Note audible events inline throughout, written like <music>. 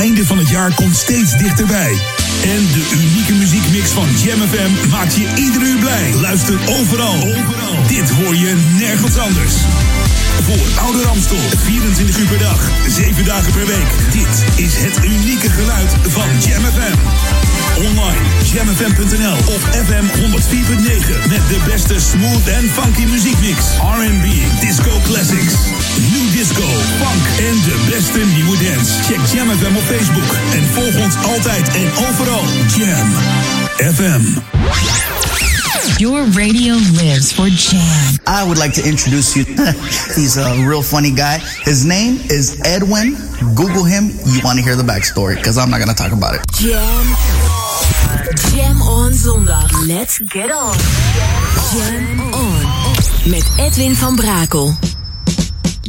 einde van het jaar komt steeds dichterbij. En de unieke muziekmix van Jam FM maakt je ieder uur blij. Luister overal. overal. Dit hoor je nergens anders. Voor Oude Ramstel, 24 uur per dag, 7 dagen per week. Dit is het unieke geluid van Jam FM. Online, jamfm.nl of FM 104.9 met de beste smooth en funky muziekmix. R&B, disco classics, disco, funk en de beste nieuwe dance. Check Jam FM op Facebook en volg ons altijd en overal. Jam FM. Your radio lives for Jam. I would like to introduce you. <laughs> He's a real funny guy. His name is Edwin. Google him. You want to hear the backstory because I'm not going to talk about it. Jam. Jam on zondag. Let's get on. Jam on. Met Edwin van Brakel.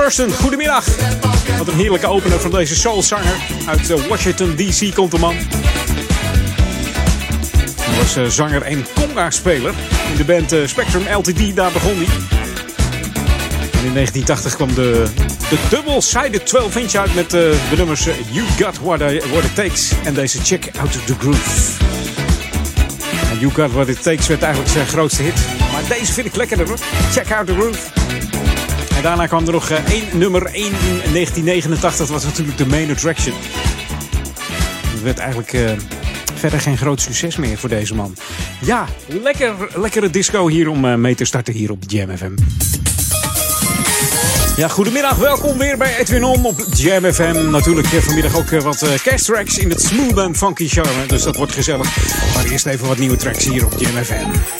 Thurston, goedemiddag. Wat een heerlijke opener van deze soulzanger. Uit eh, Washington DC komt de man. Hij was uh, zanger en conga-speler. In de band uh, Spectrum LTD, daar begon hij. In 1980 kwam de, de double-sided 12-inch uit met de nummers You Got What, I, What It Takes en deze Check Out The Groove. You Got What It Takes werd eigenlijk zijn grootste hit. Maar deze vind ik lekkerder hoor. Check Out The Groove. Daarna kwam er nog één nummer 1 in 1989. Dat was natuurlijk de Main Attraction. Dat werd eigenlijk uh, verder geen groot succes meer voor deze man. Ja, lekker, lekkere disco hier om uh, mee te starten hier op Jam FM. Ja, goedemiddag. Welkom weer bij Edwin On op Jam FM. Natuurlijk vanmiddag ook wat uh, tracks in het smooth and funky charme. Dus dat wordt gezellig. Maar eerst even wat nieuwe tracks hier op Jam FM.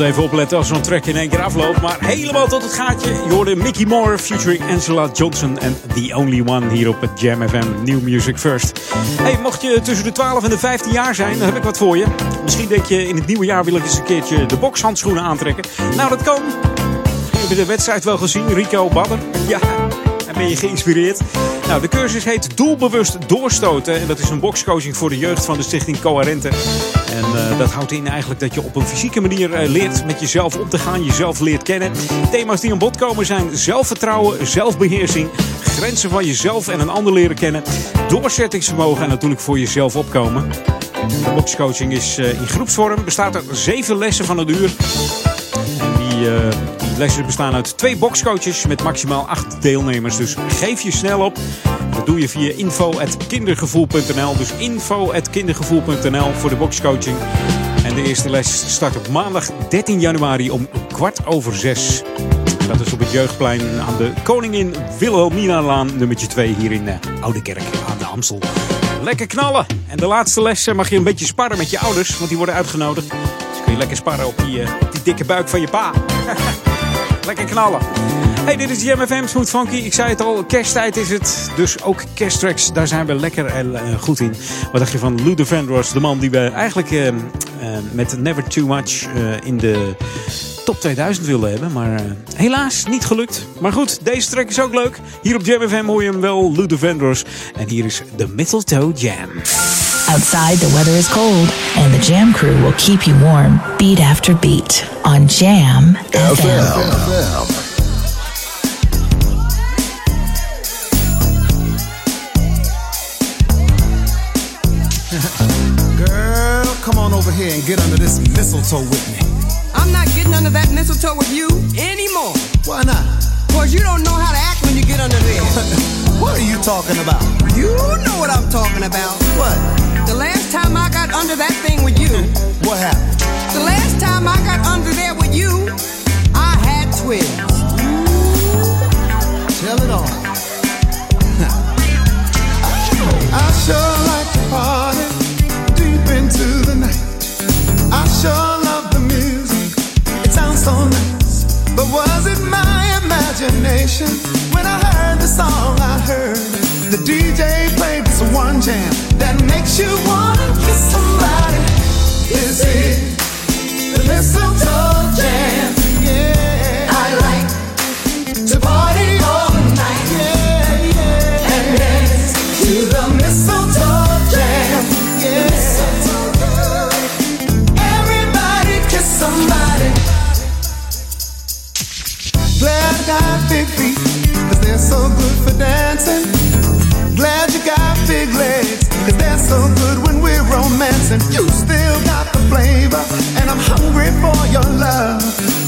even opletten als zo'n track in één keer afloopt. Maar helemaal tot het gaatje. Je hoorde Mickey Moore featuring Angela Johnson en The Only One hier op het Jam FM New Music First. Hey, mocht je tussen de 12 en de 15 jaar zijn, dan heb ik wat voor je. Misschien denk je in het nieuwe jaar wil ik eens een keertje de bokshandschoenen aantrekken. Nou, dat kan. Heb je de wedstrijd wel gezien? Rico Badder? Ja, ben je geïnspireerd? Nou, de cursus heet Doelbewust Doorstoten. En dat is een boxcoaching voor de jeugd van de stichting Coherente. En uh, dat houdt in eigenlijk dat je op een fysieke manier uh, leert met jezelf om te gaan. Jezelf leert kennen. Thema's die aan bod komen zijn zelfvertrouwen, zelfbeheersing, grenzen van jezelf en een ander leren kennen, doorzettingsvermogen en natuurlijk voor jezelf opkomen. De boxcoaching is uh, in groepsvorm, bestaat uit zeven lessen van een uur. En die lessen bestaan uit twee boxcoaches met maximaal acht deelnemers. Dus geef je snel op. Dat doe je via info.kindergevoel.nl. Dus info.kindergevoel.nl voor de boxcoaching. En de eerste les start op maandag 13 januari om kwart over zes. Dat is op het Jeugdplein aan de Koningin Wilhelmina-laan nummertje 2 hier in uh, Oude Kerk aan de Amstel. Lekker knallen. En de laatste les mag je een beetje sparren met je ouders, want die worden uitgenodigd. Dus kun je lekker sparren op die, op die dikke buik van je pa. <laughs> lekker knallen. Hey, dit is Jam FM Smooth Funky. Ik zei het al, kersttijd is het. Dus ook kersttracks, daar zijn we lekker en uh, goed in. Wat dacht je van Luther Vandross, de man die we eigenlijk uh, uh, met Never Too Much in de top 2000 willen hebben. Maar helaas niet gelukt. Maar goed, deze track is ook leuk. Hier op Jam FM hoor je hem wel, Luther Vandross. En hier is de Mistletoe Jam. Outside, the weather is cold, and the Jam crew will keep you warm beat after beat on Jam FM. FM. Girl, come on over here and get under this mistletoe with me. I'm not getting under that mistletoe with you anymore. Why not? Cause you don't know how to act when you get under there. <laughs> what are you talking about? You know what I'm talking about. What? The last time I got under that thing with you. what happened? The last time I got under there with you, I had twins. Tell it all. <laughs> I sure like to party deep into the night. I sure love the music, nice. But was it my imagination when I heard the song I heard? The DJ played this one jam that makes you wanna kiss somebody. Is it the mistletoe jam? Yeah, I like to party Glad I got big feet, cause they're so good for dancing. Glad you got big legs, cause they're so good when we're romancing. You still got the flavor, and I'm hungry for your love.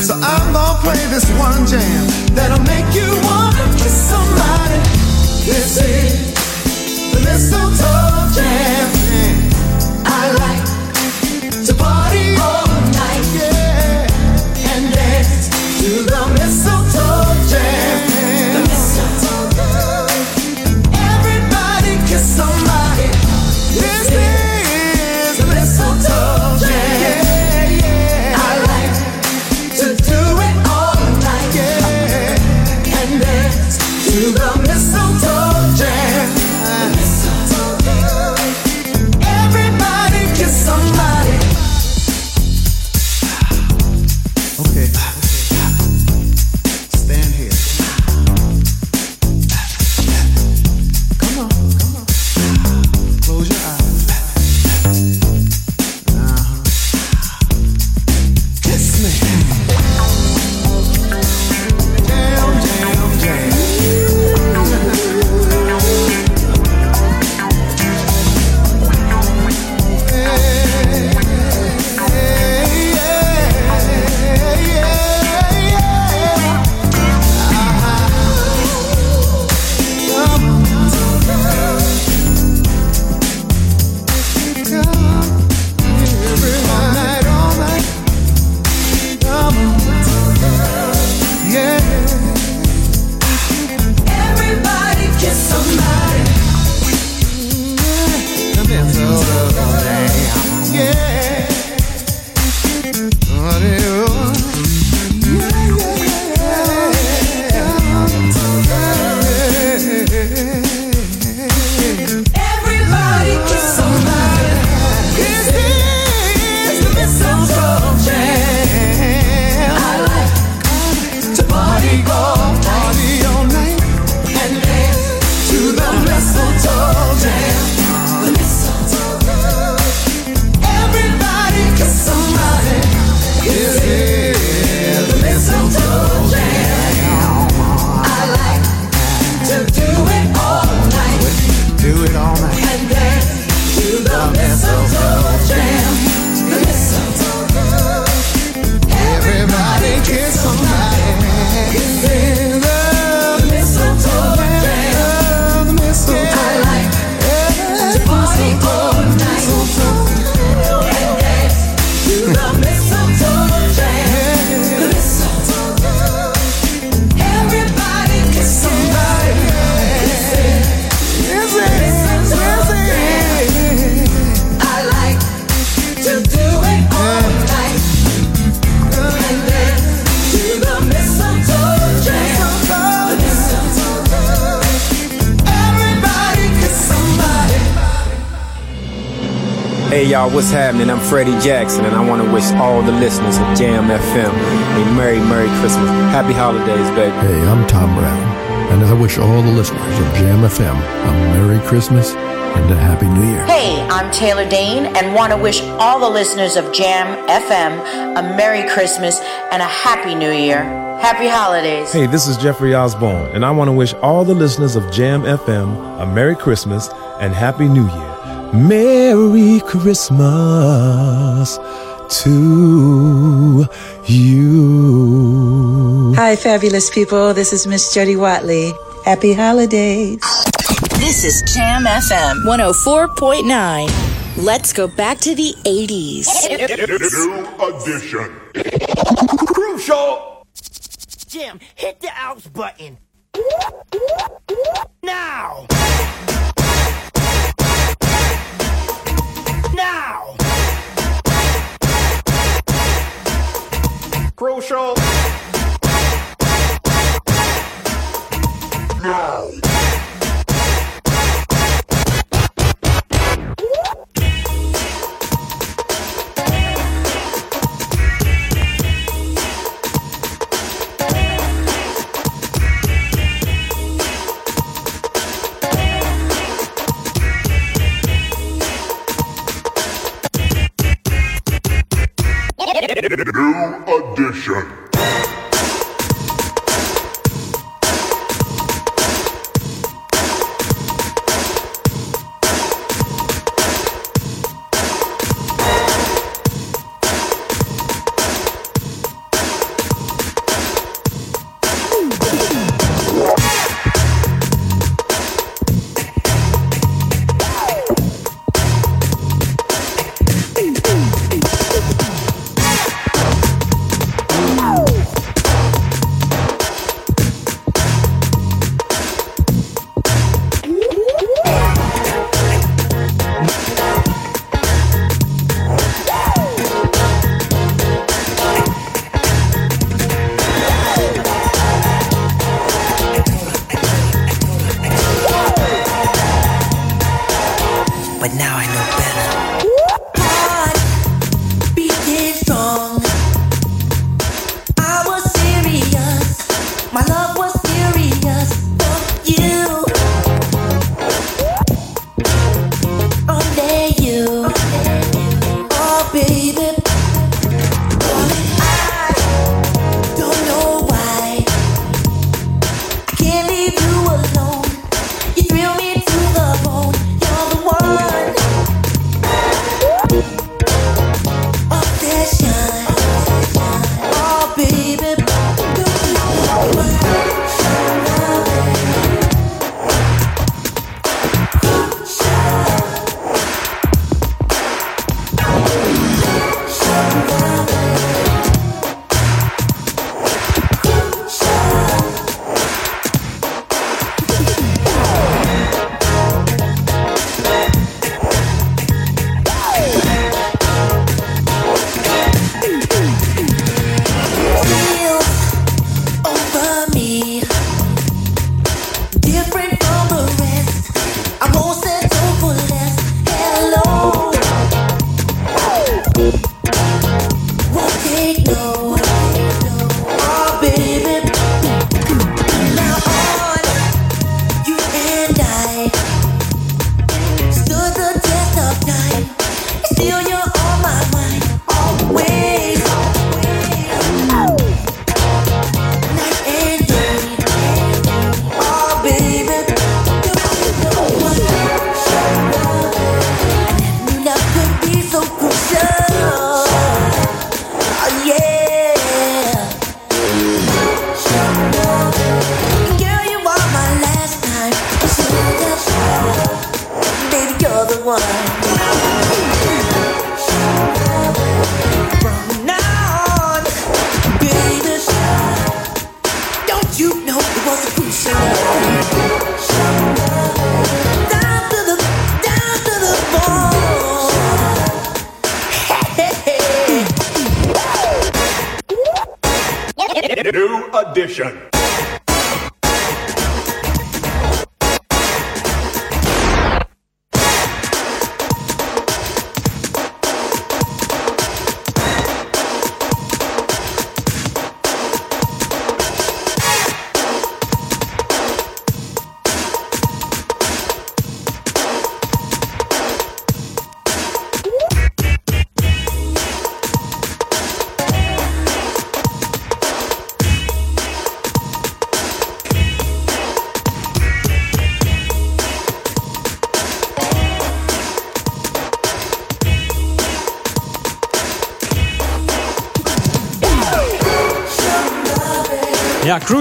So I'm gonna play this one jam that'll make you wanna kiss somebody. This is the mistletoe jam. I like to party Freddie Jackson, and I want to wish all the listeners of Jam FM a Merry, Merry Christmas. Happy holidays, baby. Hey, I'm Tom Brown, and I wish all the listeners of Jam FM a Merry Christmas and a Happy New Year. Hey, I'm Taylor Dane and want to wish all the listeners of Jam FM a Merry Christmas and a Happy New Year. Happy holidays. Hey, this is Jeffrey Osborne, and I want to wish all the listeners of Jam FM a Merry Christmas and Happy New Year. Merry Christmas to you. Hi, fabulous people. This is Miss Jody Watley. Happy holidays. This is Jam FM 104.9. Let's go back to the 80s. New edition. Crucial. Jim,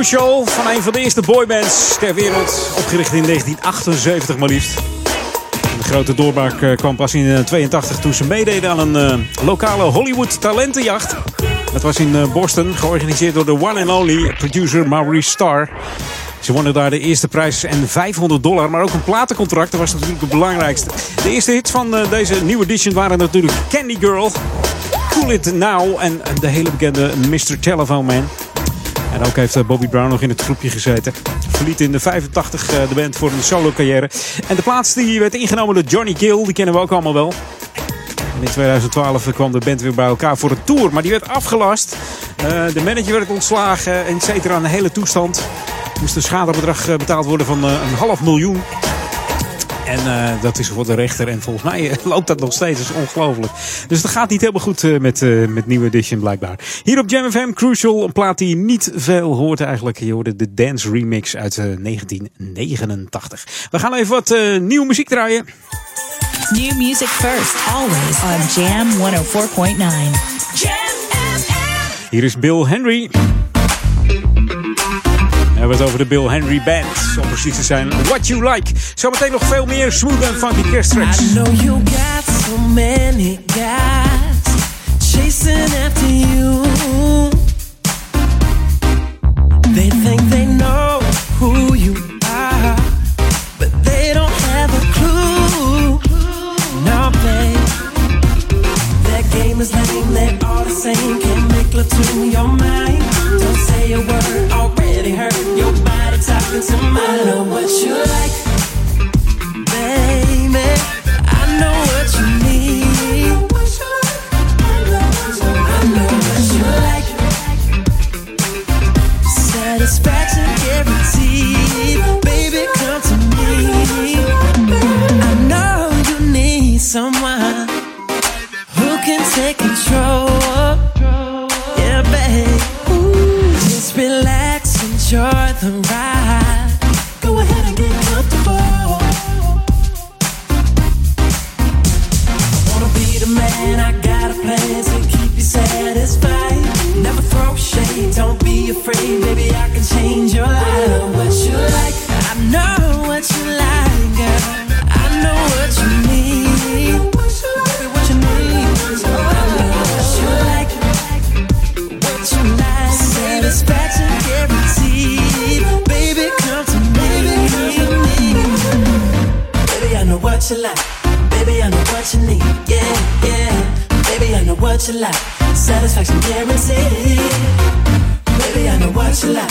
Crucial van een van de eerste boybands ter wereld. Opgericht in 1978 maar liefst. De grote doorbraak eh, kwam pas in 1982 toen ze meededen aan een eh, lokale Hollywood talentenjacht. Dat was in eh, Boston, georganiseerd door de one and only producer Maurice Starr. Ze wonnen daar de eerste prijs en 500 dollar, maar ook een platencontract. Dat was natuurlijk het belangrijkste. De eerste hits van eh, deze nieuwe edition waren natuurlijk Candy Girl, Cool It Now en de hele bekende Mr. Telephone Man. En ook heeft eh, Bobby Brown nog in het groepje gezeten. Verliet in de 85 eh, de band voor een solo carrière. En de plaats die werd ingenomen door Johnny Gill, die kennen we ook allemaal wel. In 2012 kwam de band weer bij elkaar voor een tour, maar die werd afgelast. Eh, de manager werd ontslagen, et cetera. Een hele toestand. Moest een schadebedrag betaald worden van een half miljoen. En eh, dat is voor de rechter. En volgens mij eh, <laughs> loopt dat nog steeds. Dat is ongelooflijk. Dus het gaat niet helemaal goed eh, met, eh, met Nieuwe Edition blijkbaar. Hier op Jam FM Crucial. Een plaat die je niet veel hoort eigenlijk. Je hoorde de Dance Remix uit eh, 1989. We gaan even wat eh, nieuwe muziek draaien. New music first, always on Jam 104.9. Hier is Bill Henry. We hebben het over de Bill Henry Band. Om precies te zijn, What You Like. Zometeen nog veel meer smooth en funky. I know you got so many guys chasing after you. They think they know who you are, but they don't have a clue. No, babe. Their game is lame, they're all the same. Can't make love to your mind. Talking to what you like, baby. I know what you need. I know what you like. Satisfaction guaranteed. Baby, come to me. I know you need someone who can take control. Yeah, babe. Ooh, just relax, enjoy the ride. Go ahead and get comfortable. I Wanna be the man, I got a plan to keep you satisfied. Never throw shade, don't be afraid, baby. I can change your life. I know what you like, I know what you like, what you like. Baby, I know what you need. Yeah, yeah. Baby, I know what you like. Satisfaction guaranteed. Baby, I know what you like.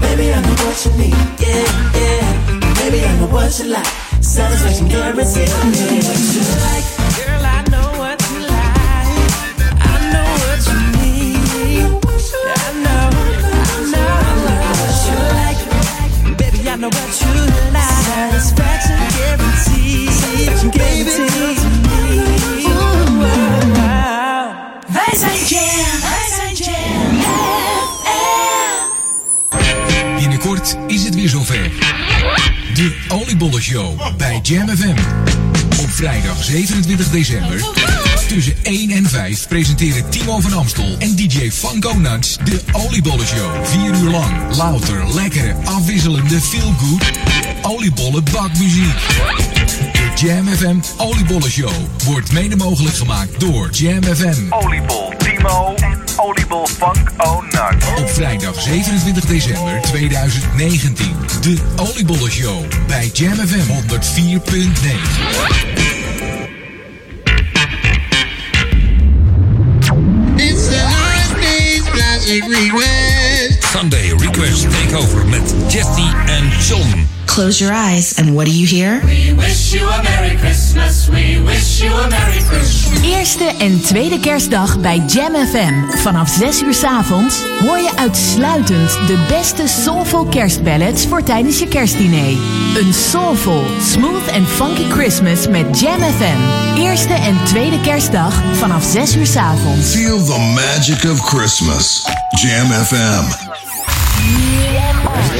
Baby, I know what you need. Yeah, yeah. Baby, I know what you like. Satisfaction guaranteed. I know what you like. Bij Jam FM. Op vrijdag 27 december tussen 1 en 5 presenteren Timo van Amstel en DJ Funko Nuts de Oliebollen Show. Vier uur lang louter, lekkere, afwisselende, feel good oliebollen bakmuziek. De Jam FM Oliebollen Show wordt mede mogelijk gemaakt door Jam FM. Oliebol Timo en Oliebol. Op vrijdag 27 december 2019. De Oliebollen Show bij Jam FM 104.9. It's the last day's classic request. Sunday Request Takeover met Jesse en John. Close your eyes, and what do you hear? We wish you a Merry Christmas. We wish you a Merry Christmas. Eerste en tweede kerstdag bij Jam FM. Vanaf 6 uur 's avonds hoor je uitsluitend de beste soulful kerstballads voor tijdens je kerstdiner. Een soulful, smooth en funky Christmas met Jam FM. Eerste en tweede kerstdag vanaf 6 uur 's avonds. Feel the magic of Christmas. Jam FM. Jam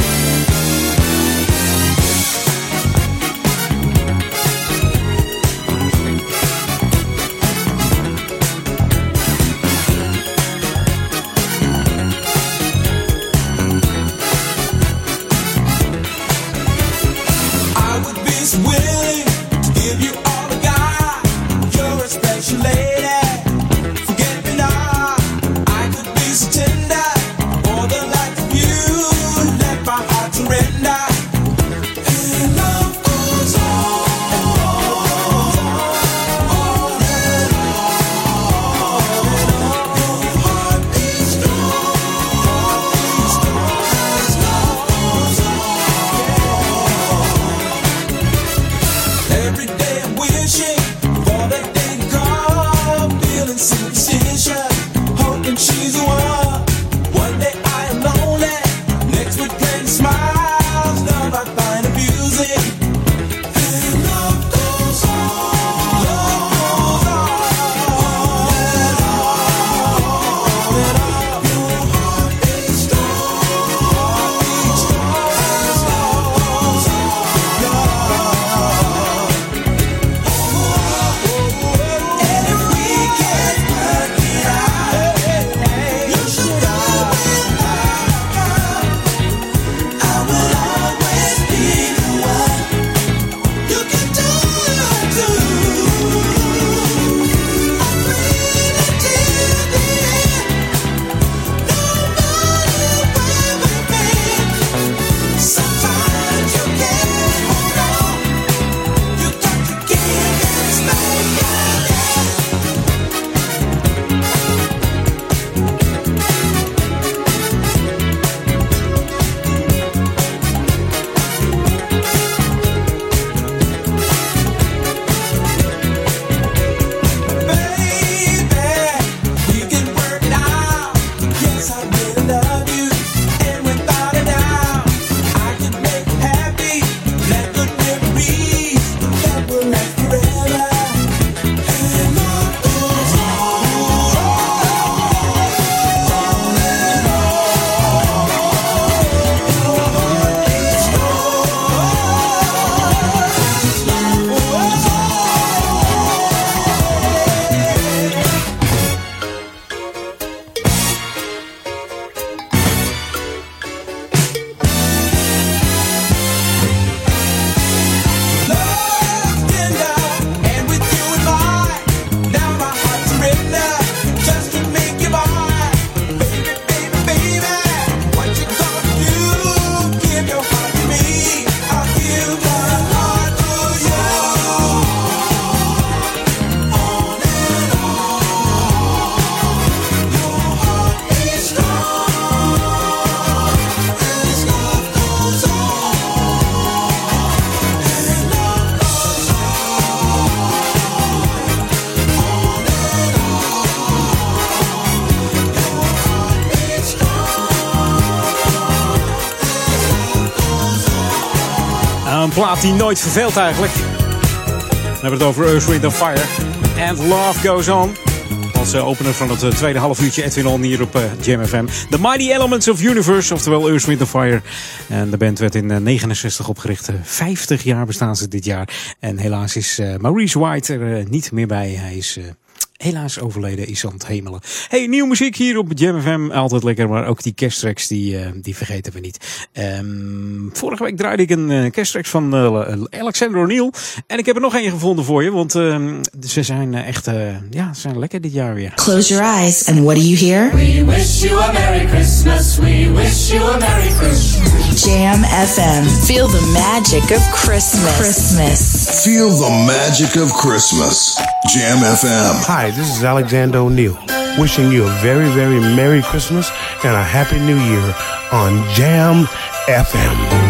Bye. Plaat die nooit verveelt eigenlijk. Dan hebben we het over Earth, Wind Fire. And Love Goes On. Als eh, opener van het eh, tweede half uurtje Edwin On hier op eh, Jam FM. The Mighty Elements of Universe, oftewel Earth, Wind Fire. En de band werd in eh, 69 opgericht. Eh, 50 jaar bestaan ze dit jaar. En helaas is Maurice White er niet meer bij. Hij is... Helaas overleden is aan het hemelen. Hey, nieuwe muziek hier op Jam FM. Altijd lekker, maar ook die kersttracks, die, die vergeten we niet. Ehm, vorige week draaide ik een eh kersttrack van eh, Alexander O'Neill. En ik heb er nog één gevonden voor je, want ehm, ze zijn eh, echt, eh, ja, ze zijn lekker dit jaar weer. Close your eyes, and what do you hear? We wish you a Merry Christmas. We wish you a Merry Christmas. Jam FM. Feel the magic of Christmas. Christmas. Feel the magic of Christmas. Jam FM. Hi, this is Alexander O'Neill, wishing you a very, very Merry Christmas and a Happy New Year on Jam FM.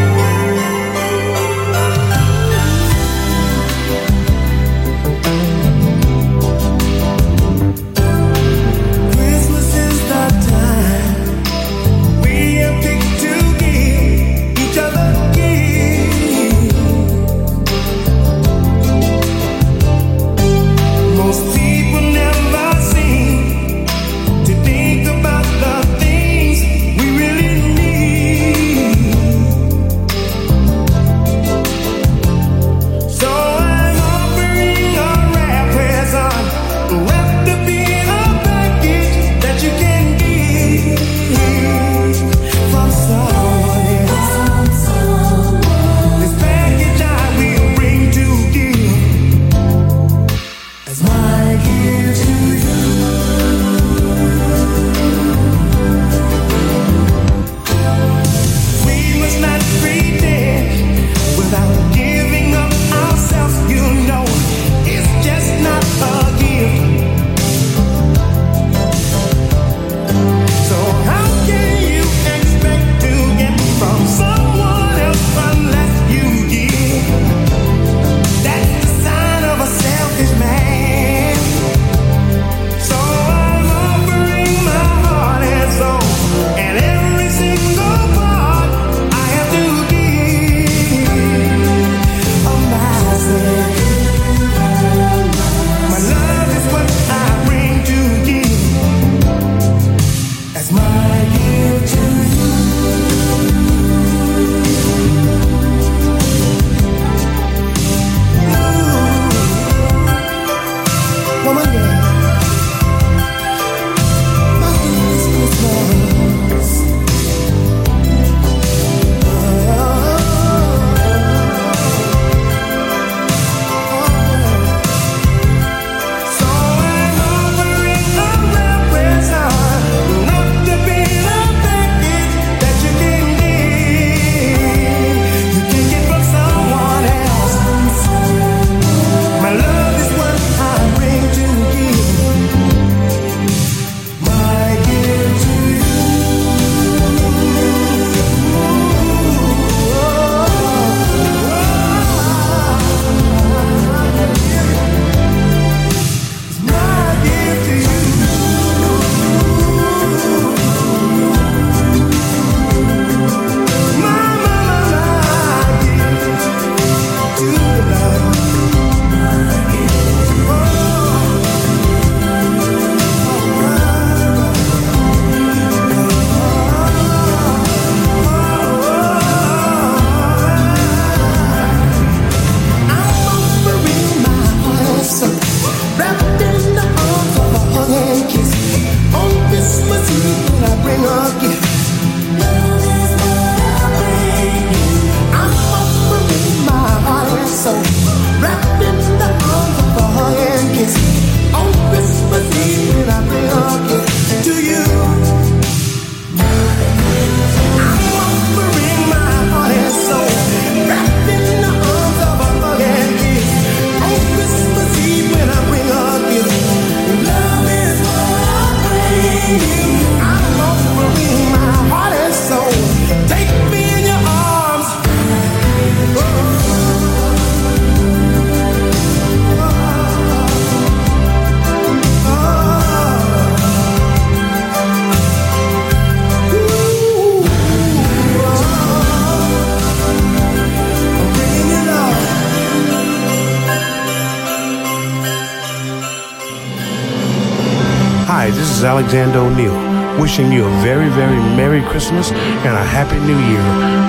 Alexander O'Neill, wishing you a very, very Merry Christmas and a Happy New Year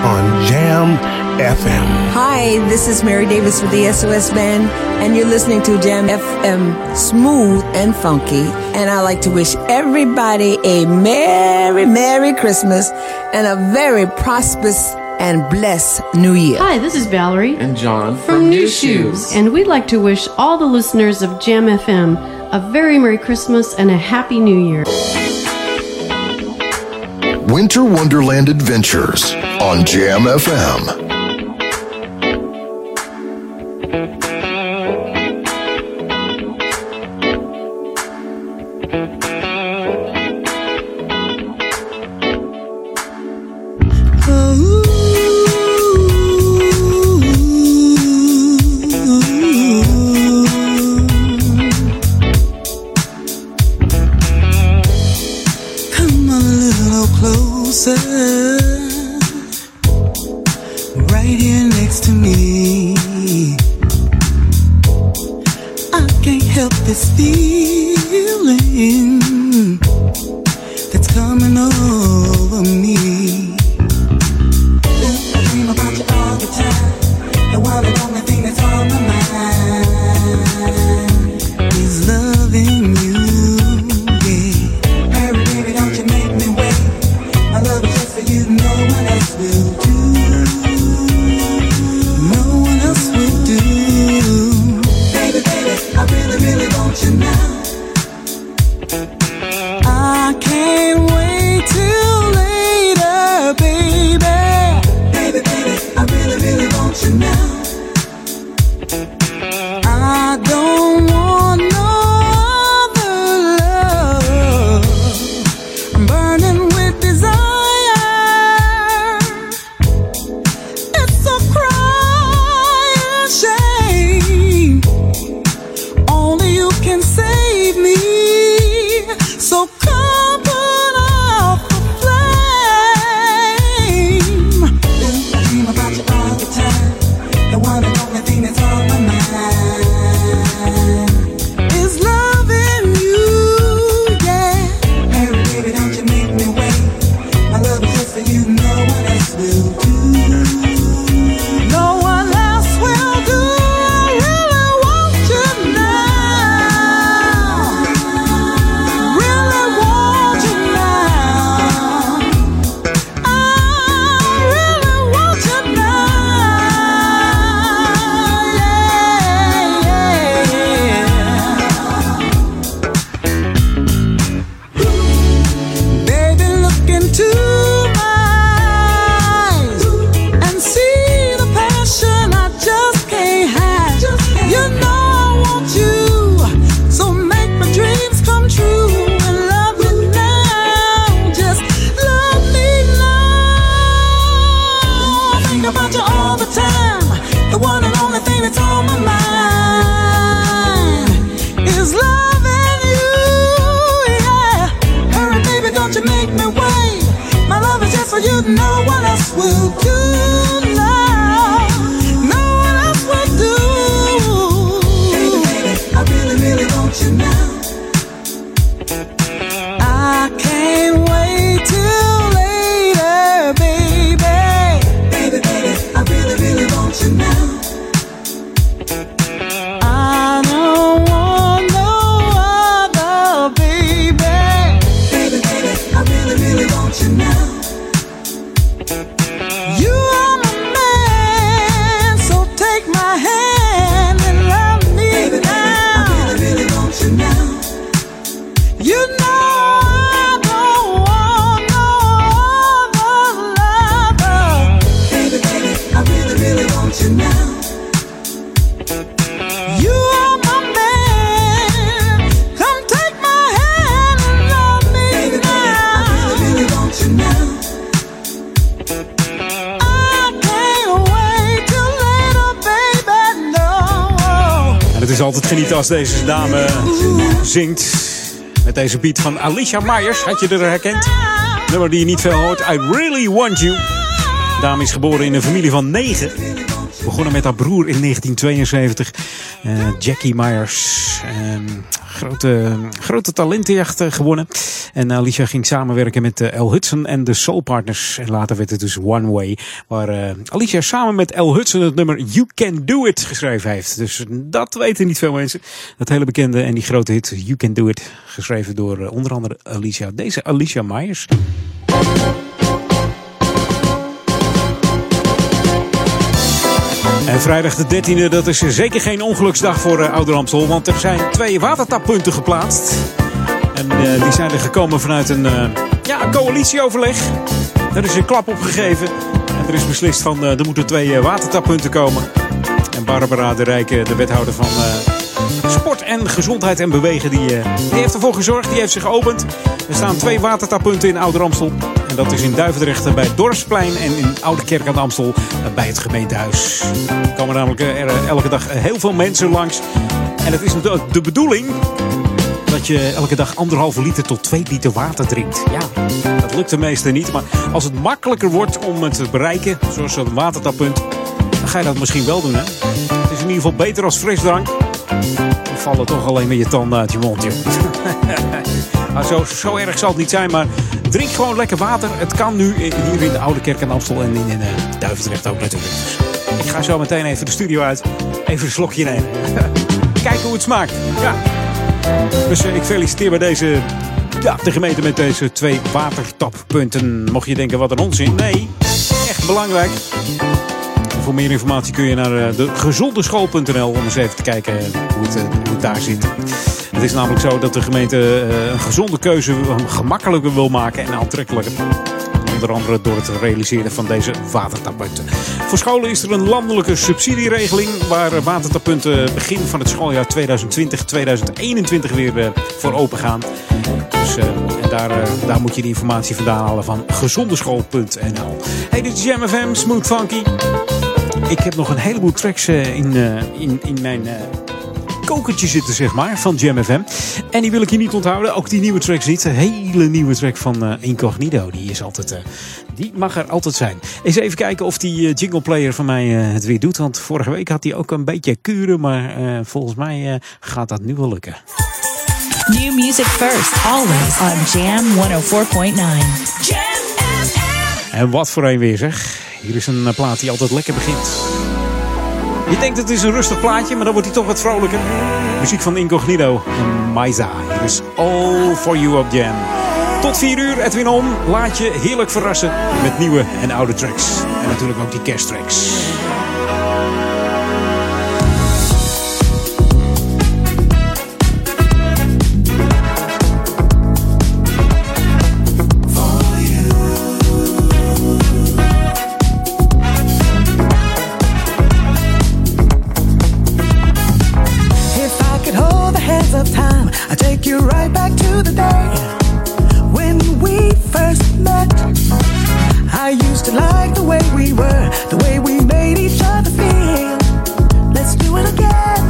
on Jam FM. Hi, this is Mary Davis with the SOS Band, and you're listening to Jam FM Smooth and Funky. And I like to wish everybody a Merry, Merry Christmas and a very prosperous and bless New Year. Hi, this is Valerie and John from, from New Shoes. Shoes. And we'd like to wish all the listeners of Jam FM a very Merry Christmas and a Happy New Year. Winter Wonderland Adventures on Jam FM. Geniet als deze dame zingt. Met deze beat van Alicia Myers. Had je er herkend? Nummer die je niet veel hoort. I Really Want You. De dame is geboren in een familie van negen. Begonnen met haar broer in 1972. Eh, Jackie Myers grote, grote talentenjacht eh, gewonnen. En Alicia ging samenwerken met eh, El Hudson en de Soul Partners. En later werd het dus One Way. Waar eh, Alicia samen met El Hudson het nummer You Can Do It geschreven heeft. Dus dat weten niet veel mensen. Dat hele bekende en die grote hit You Can Do It. Geschreven door eh, onder andere Alicia. Deze Alicia Myers. En vrijdag de 13e, dat is zeker geen ongeluksdag voor uh, Ouder. Want er zijn twee watertappunten geplaatst. En eh, die zijn er gekomen vanuit een uh, ja, coalitieoverleg. Er is een klap opgegeven. En er is beslist van er moeten twee watertappunten komen. En Barbara de Rijke, de wethouder van sport en gezondheid en bewegen, die, die heeft ervoor gezorgd. Die heeft zich geopend. Er staan twee watertappunten in Ouder Amstel. En dat is in Duivendrecht bij Dorpsplein en in Oude Kerk aan de Amstel bij het gemeentehuis. Er komen namelijk er elke dag heel veel mensen langs. En het is de bedoeling dat je elke dag anderhalve liter tot twee liter water drinkt. Ja, dat lukt de meesten niet. Maar als het makkelijker wordt om het te bereiken, zoals een watertappunt, dan ga je dat misschien wel doen. Hè? Ieder geval beter als frisdrank. Dan vallen toch alleen met je tanden uit je mond, joh. Maar <laughs> zo, zo erg zal het niet zijn, maar drink gewoon lekker water. Het kan nu hier in de Oude Kerk aan Amstel en in, in uh, Duivendrecht ook natuurlijk. Dus ik ga zo meteen even de studio uit. Even een slokje nemen. <laughs> Kijken hoe het smaakt. Ja. Dus uh, ik feliciteer bij deze, ja, de gemeente met deze twee watertappunten. Mocht je denken, wat een onzin. Nee, echt belangrijk. Voor meer informatie kun je naar uh, de gezondeschool.nl om eens even te kijken hoe het, hoe het daar zit. Het is namelijk zo dat de gemeente een gezonde keuze gemakkelijker wil maken en aantrekkelijker. Onder andere door het realiseren van deze watertappunten. Voor scholen is er een landelijke subsidieregeling waar watertappunten begin van het schooljaar 2020-2021 weer voor open gaan. Dus en daar, daar moet je de informatie vandaan halen van gezondeschool.nl. Hey, dit is Jam FM, Smooth Funky. Ik heb nog een heleboel tracks uh, in, in, in mijn kokertje zitten, zeg maar, van Jam FM. En die wil ik je niet onthouden. Ook die nieuwe track ziet. Een hele nieuwe track van uh, Incognito. Die is altijd, uh, die mag er altijd zijn. Eens even kijken of die uh, jingle player van mij het weer doet. Want vorige week had hij ook een beetje kuren. Maar volgens mij gaat dat nu wel lukken. New music first, always on Jam 104.9. Jam FM. En wat voor een weer zeg. Hier is een plaat die altijd lekker begint. Je denkt het is een rustig plaatje, maar dan wordt hij toch wat vrolijker. Muziek van Incognito en Maiza. Hier is All For You op. Tot 4 uur, Edwin On. Laat je heerlijk verrassen met nieuwe en oude tracks. En natuurlijk ook die kersttracks. I take you right back to the day when we first met. I used to like the way we were, the way we made each other feel. Let's do it again.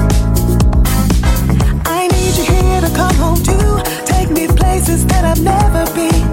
I need you here to come home to take me places that I've never been.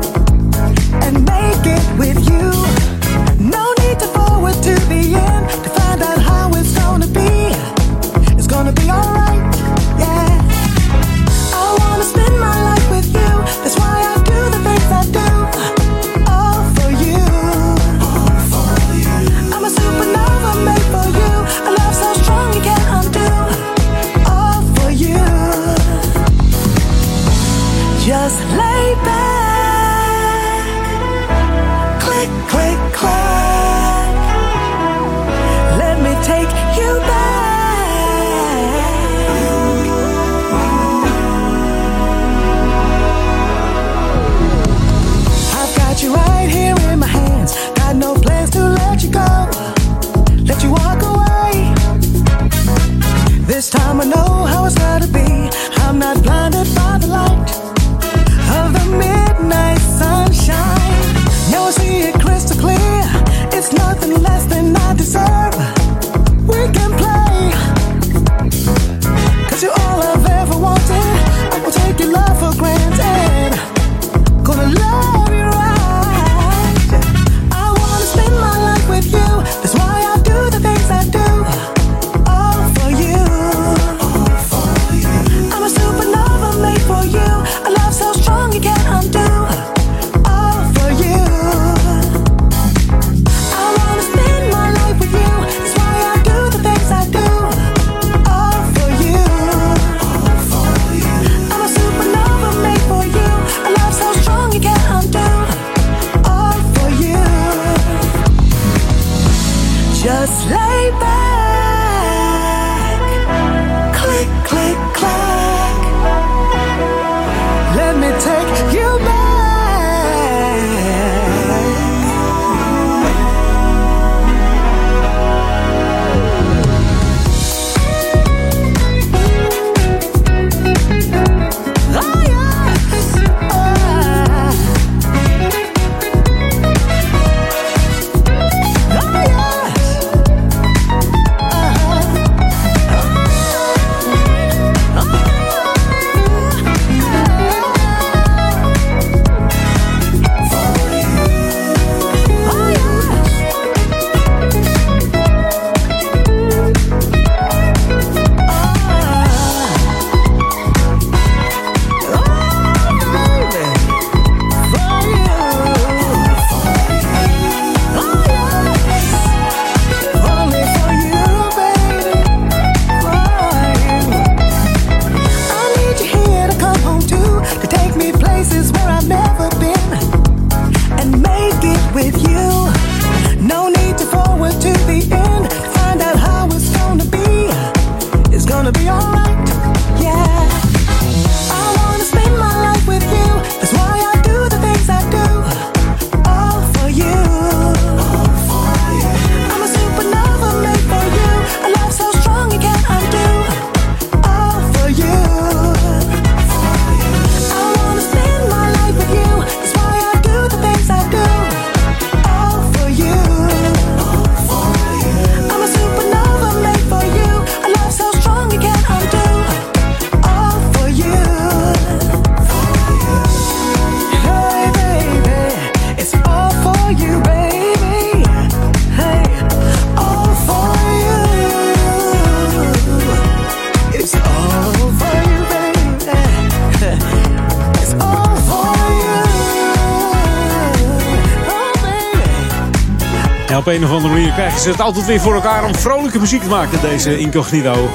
Op een of andere manier krijgen ze het altijd weer voor elkaar om vrolijke muziek te maken, deze Incognito.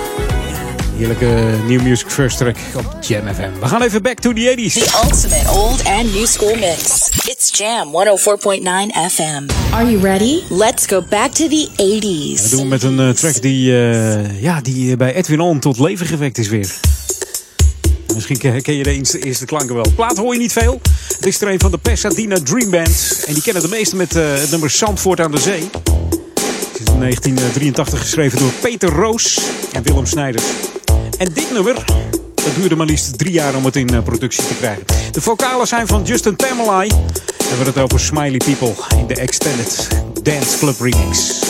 Heerlijke New Music First track op Jam FM. We gaan even back to the 80s. The ultimate old and new school mix. It's Jam 104.9 FM. Are you ready? Let's go back to the Dat 80s. doen we met een eh, track die, eh, ja, die eh, bij Edwin On tot leven gewekt is weer. Misschien ken je de eerste, eerste klanken wel. Plaat hoor je niet veel. Het is er een van de Pasadena Dream Band. En die kennen de meesten met eh, het nummer Zandvoort aan de Zee. Het is in 1983 geschreven door Peter Roos en Willem Snijders. En dit nummer, dat duurde maar liefst drie jaar om het in eh, productie te krijgen. De vocalen zijn van Justin Tamerlai. En we hebben het over Smiley People in de Extended Dance Club Remix.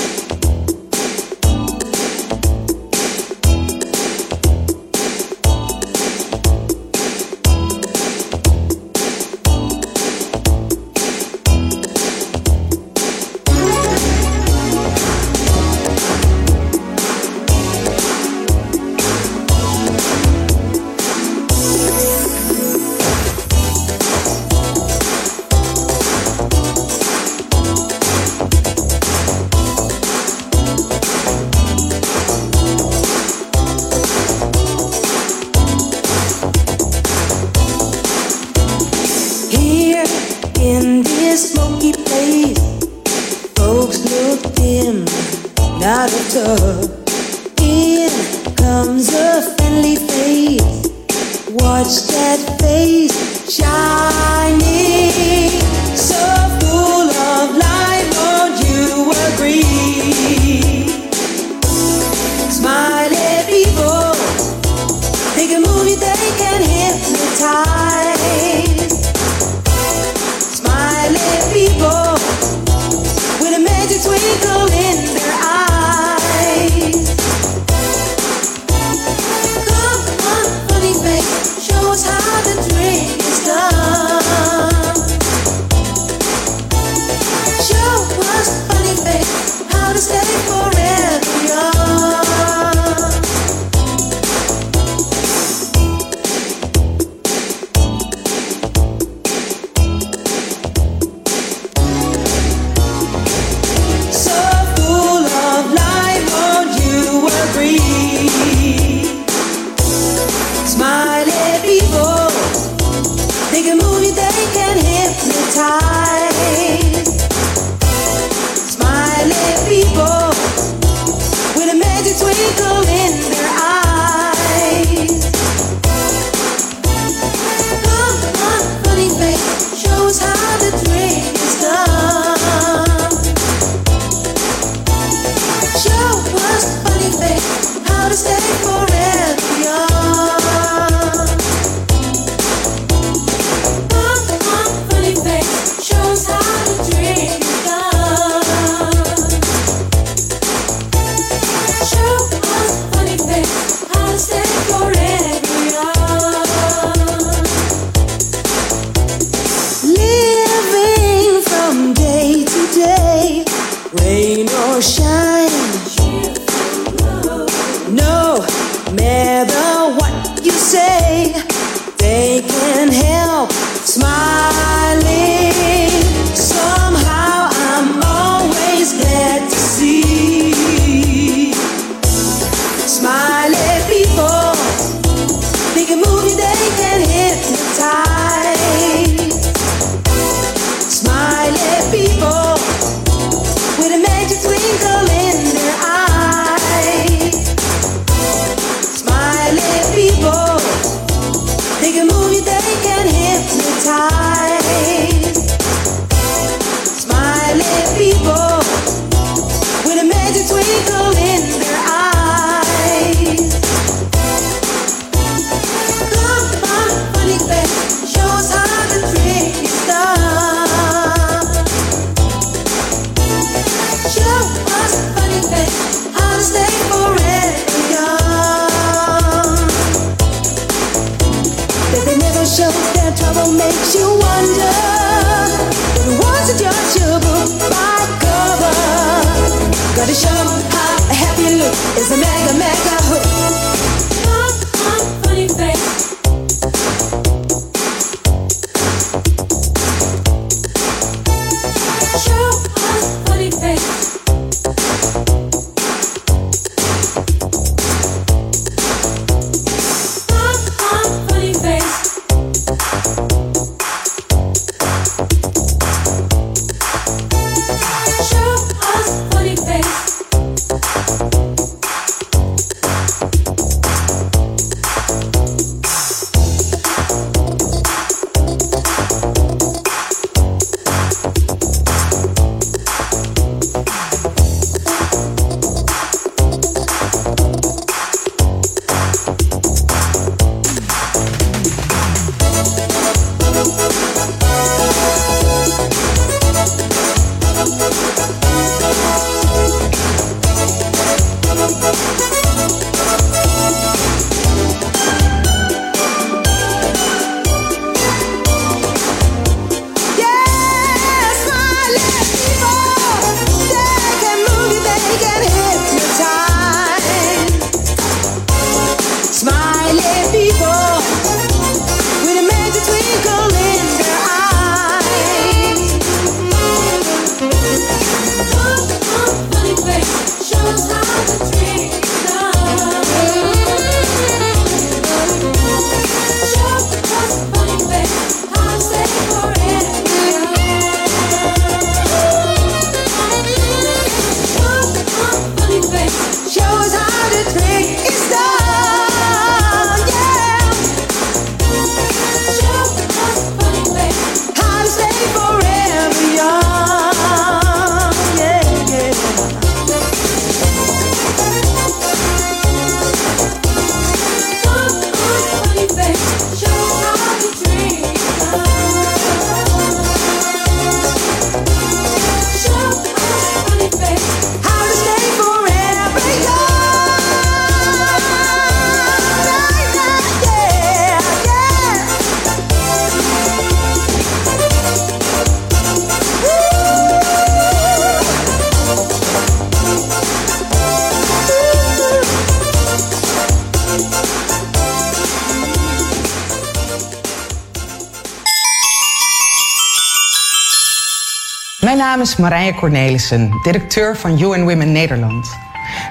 Naam is Marije Cornelissen, directeur van UN Women Nederland.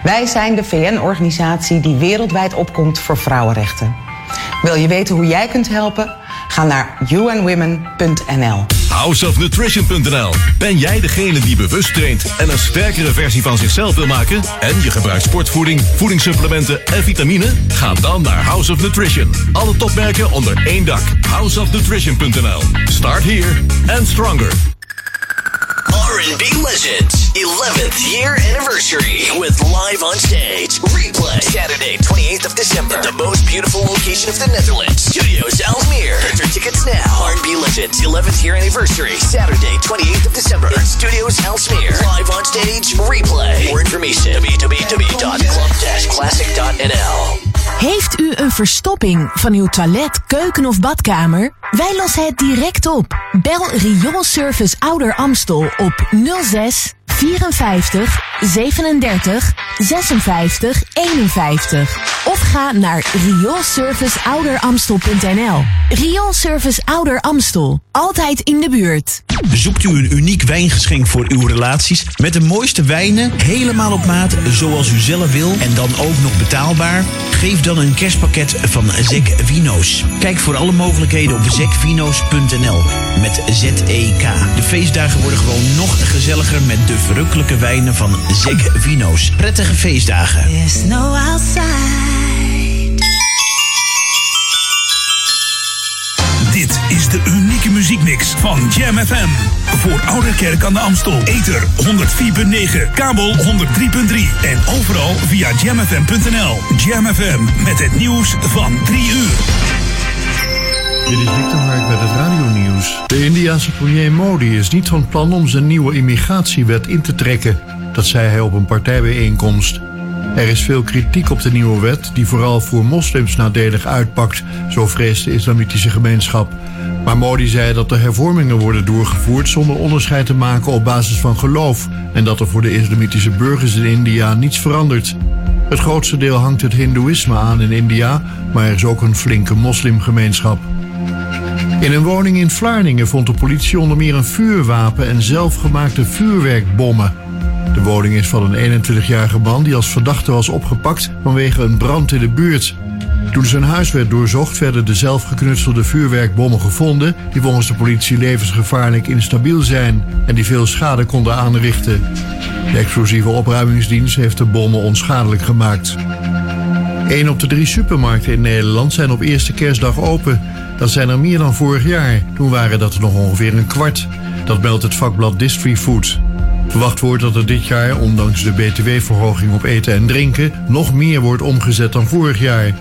Wij zijn de VN-organisatie die wereldwijd opkomt voor vrouwenrechten. Wil je weten hoe jij kunt helpen? Ga naar unwomen.nl. Houseofnutrition.nl. Ben jij degene die bewust traint en een sterkere versie van zichzelf wil maken? En je gebruikt sportvoeding, voedingssupplementen en vitamine? Ga dan naar House of Nutrition. Alle topmerken onder één dak. Houseofnutrition.nl. Start here and stronger. R&B Legends 11th year anniversary with live on stage. Replay Saturday 28th of December. The most beautiful location of the Netherlands. Studios Almere. Your tickets now. R&B Legends 11th year anniversary. Saturday 28th of December. At Studios Almere. Live on stage. Replay. More information www.club-classic.nl Heeft u een verstopping van uw toilet, keuken of badkamer? Wij lossen het direct op. Bel Rioolservice Ouder Amstel op 06 54 37 56 51. Of ga naar rioolserviceouderamstel.nl. Rioolservice Ouder Amstel. Altijd in de buurt. Zoekt u een uniek wijngeschenk voor uw relaties met de mooiste wijnen, helemaal op maat, zoals u zelf wil en dan ook nog betaalbaar? Geef dan een kerstpakket van Zek Vino's. Kijk voor alle mogelijkheden op zekvino's.nl met Z-E-K. De feestdagen worden gewoon nog gezelliger met de verrukkelijke wijnen van Zek Vino's. Prettige feestdagen. There's no outside. Dit is de unieke muziekmix van Jam FM. Voor Oude Kerk aan de Amstel. Ether 104.9, kabel 103.3 en overal via jamfm.nl. Jam FM met het nieuws van 3 uur. Dit is Victor Hark met het radionieuws. De Indiase premier Modi is niet van plan om zijn nieuwe immigratiewet in te trekken. Dat zei hij op een partijbijeenkomst. Er is veel kritiek op de nieuwe wet, die vooral voor moslims nadelig uitpakt, zo vreest de islamitische gemeenschap. Maar Modi zei dat de hervormingen worden doorgevoerd zonder onderscheid te maken op basis van geloof en dat er voor de islamitische burgers in India niets verandert. Het grootste deel hangt het hindoeïsme aan in India, maar er is ook een flinke moslimgemeenschap. In een woning in Vlaardingen vond de politie onder meer een vuurwapen en zelfgemaakte vuurwerkbommen. De woning is van een 21-jarige man die als verdachte was opgepakt vanwege een brand in de buurt. Toen zijn huis werd doorzocht werden de zelfgeknutselde vuurwerkbommen gevonden die volgens de politie levensgevaarlijk instabiel zijn en die veel schade konden aanrichten. De explosieve opruimingsdienst heeft de bommen onschadelijk gemaakt. Een op de drie supermarkten in Nederland zijn op eerste kerstdag open. Dat zijn er meer dan vorig jaar. Toen waren dat er nog ongeveer een kwart. Dat meldt het vakblad Distry Food. Verwacht wordt dat er dit jaar, ondanks de btw-verhoging op eten en drinken, nog meer wordt omgezet dan vorig jaar.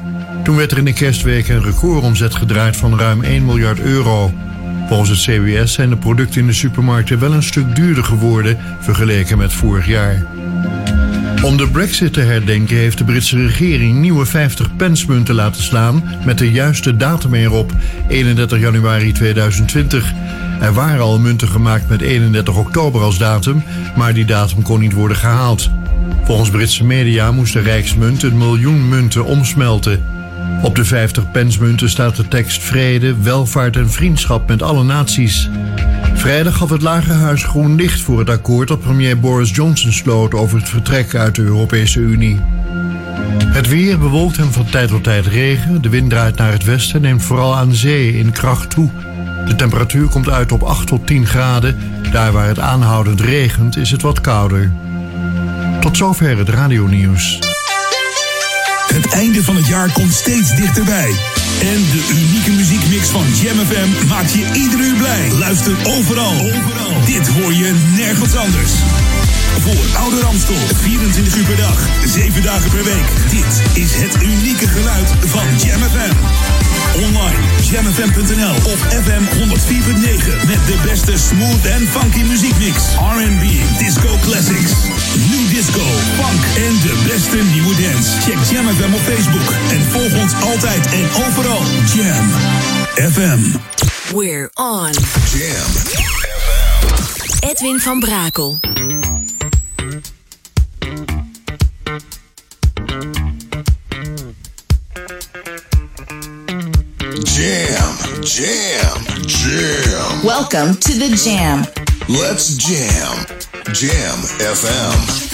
Toen werd er in de kerstweek een recordomzet gedraaid van ruim 1 miljard euro. Volgens het CBS zijn de producten in de supermarkten wel een stuk duurder geworden vergeleken met vorig jaar. Om de brexit te herdenken heeft de Britse regering nieuwe 50 pensmunten laten slaan met de juiste datum erop, 31 januari 2020. Er waren al munten gemaakt met 31 oktober als datum, maar die datum kon niet worden gehaald. Volgens Britse media moest de Rijksmunt een miljoen munten omsmelten. Op de 50 pensmunten staat de tekst vrede, welvaart en vriendschap met alle naties. Vrijdag gaf het Lagerhuis groen licht voor het akkoord dat premier Boris Johnson sloot over het vertrek uit de Europese Unie. Het weer bewolkt en van tijd tot tijd regen. De wind draait naar het westen en neemt vooral aan zee in kracht toe. De temperatuur komt uit op 8 tot 10 graden. Daar waar het aanhoudend regent is het wat kouder. Tot zover het radionieuws. Het einde van het jaar komt steeds dichterbij. En de unieke muziekmix van Jam FM maakt je ieder uur blij. Luister overal. overal. Dit hoor je nergens anders. Voor Ouder Amstel, 24 uur per dag, 7 dagen per week. Dit is het unieke geluid van Jam FM. Online, jamfm.nl of FM 104.9 met de beste smooth en funky muziekmix. R&B, disco classics, new disco, funk en de beste nieuwe dance. Check Jam FM op Facebook en volg ons altijd en overal. Jam FM. We're on. Jam. Edwin van Brakel. Jam, jam, jam. Welcome to the Jam. Let's jam. Jam FM.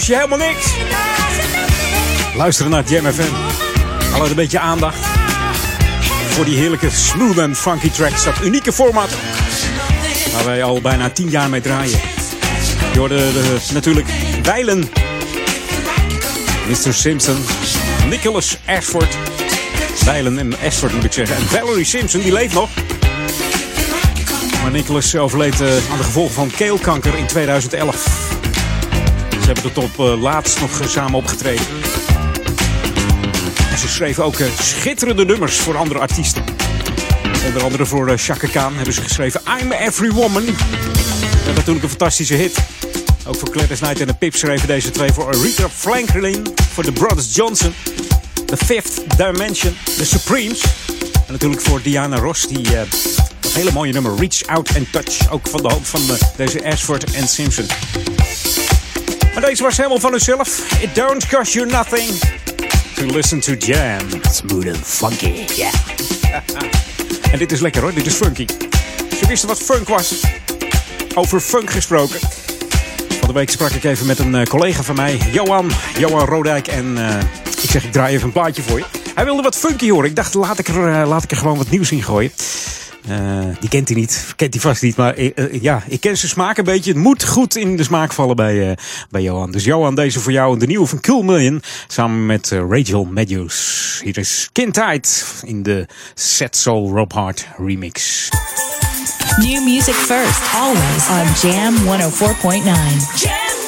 Kost je helemaal niks. Luisteren naar Jam FM. Alle een beetje aandacht. Voor die heerlijke smooth en funky tracks. Dat unieke format. Waar wij al bijna tien jaar mee draaien. Je hoorde de, natuurlijk Weilen. Mr. Simpson. Nicholas Ashford. Weilen en Ashford moet ik zeggen. En Valerie Simpson, die leeft nog. Maar Nicholas overleed eh, aan de gevolgen van keelkanker in 2011. Hebben er tot eh, laatst nog eh, samen opgetreden. En ze schreven ook eh, schitterende nummers voor andere artiesten. Onder andere voor uh, Chaka Khan hebben ze geschreven I'm Every Woman. En natuurlijk een fantastische hit. Ook voor Gladys Knight en de Pips schreven deze twee voor Aretha Franklin. Voor de Brothers Johnson. The Fifth Dimension. The Supremes. En natuurlijk voor Diana Ross. Die eh, dat hele mooie nummer Reach Out and Touch. Ook van de hand van eh, deze Ashford en Simpson. Deze was helemaal van hunzelf. It don't cost you nothing to listen to jam. Smooth and funky, yeah. <laughs> en dit is lekker hoor, dit is funky. Ze wisten wat funk was. Over funk gesproken. Van de week sprak ik even met een eh, collega van mij, Johan, Johan Rodijk. En eh, ik zeg, ik draai even een plaatje voor je. Hij wilde wat funky horen. Ik dacht, laat ik er, eh, laat ik er gewoon wat nieuws in gooien. Eh, die kent hij niet, kent hij vast niet. Maar eh, eh, ja, ik ken zijn smaak een beetje. Het moet goed in de smaak vallen bij, bij Johan. Dus Johan, deze voor jou. De nieuwe van Cool Million. Samen met Rachel Matthews. Hier is Kindheid in de Set Soul Rob Hart remix. New music first, always on Jam 104.9. Jam!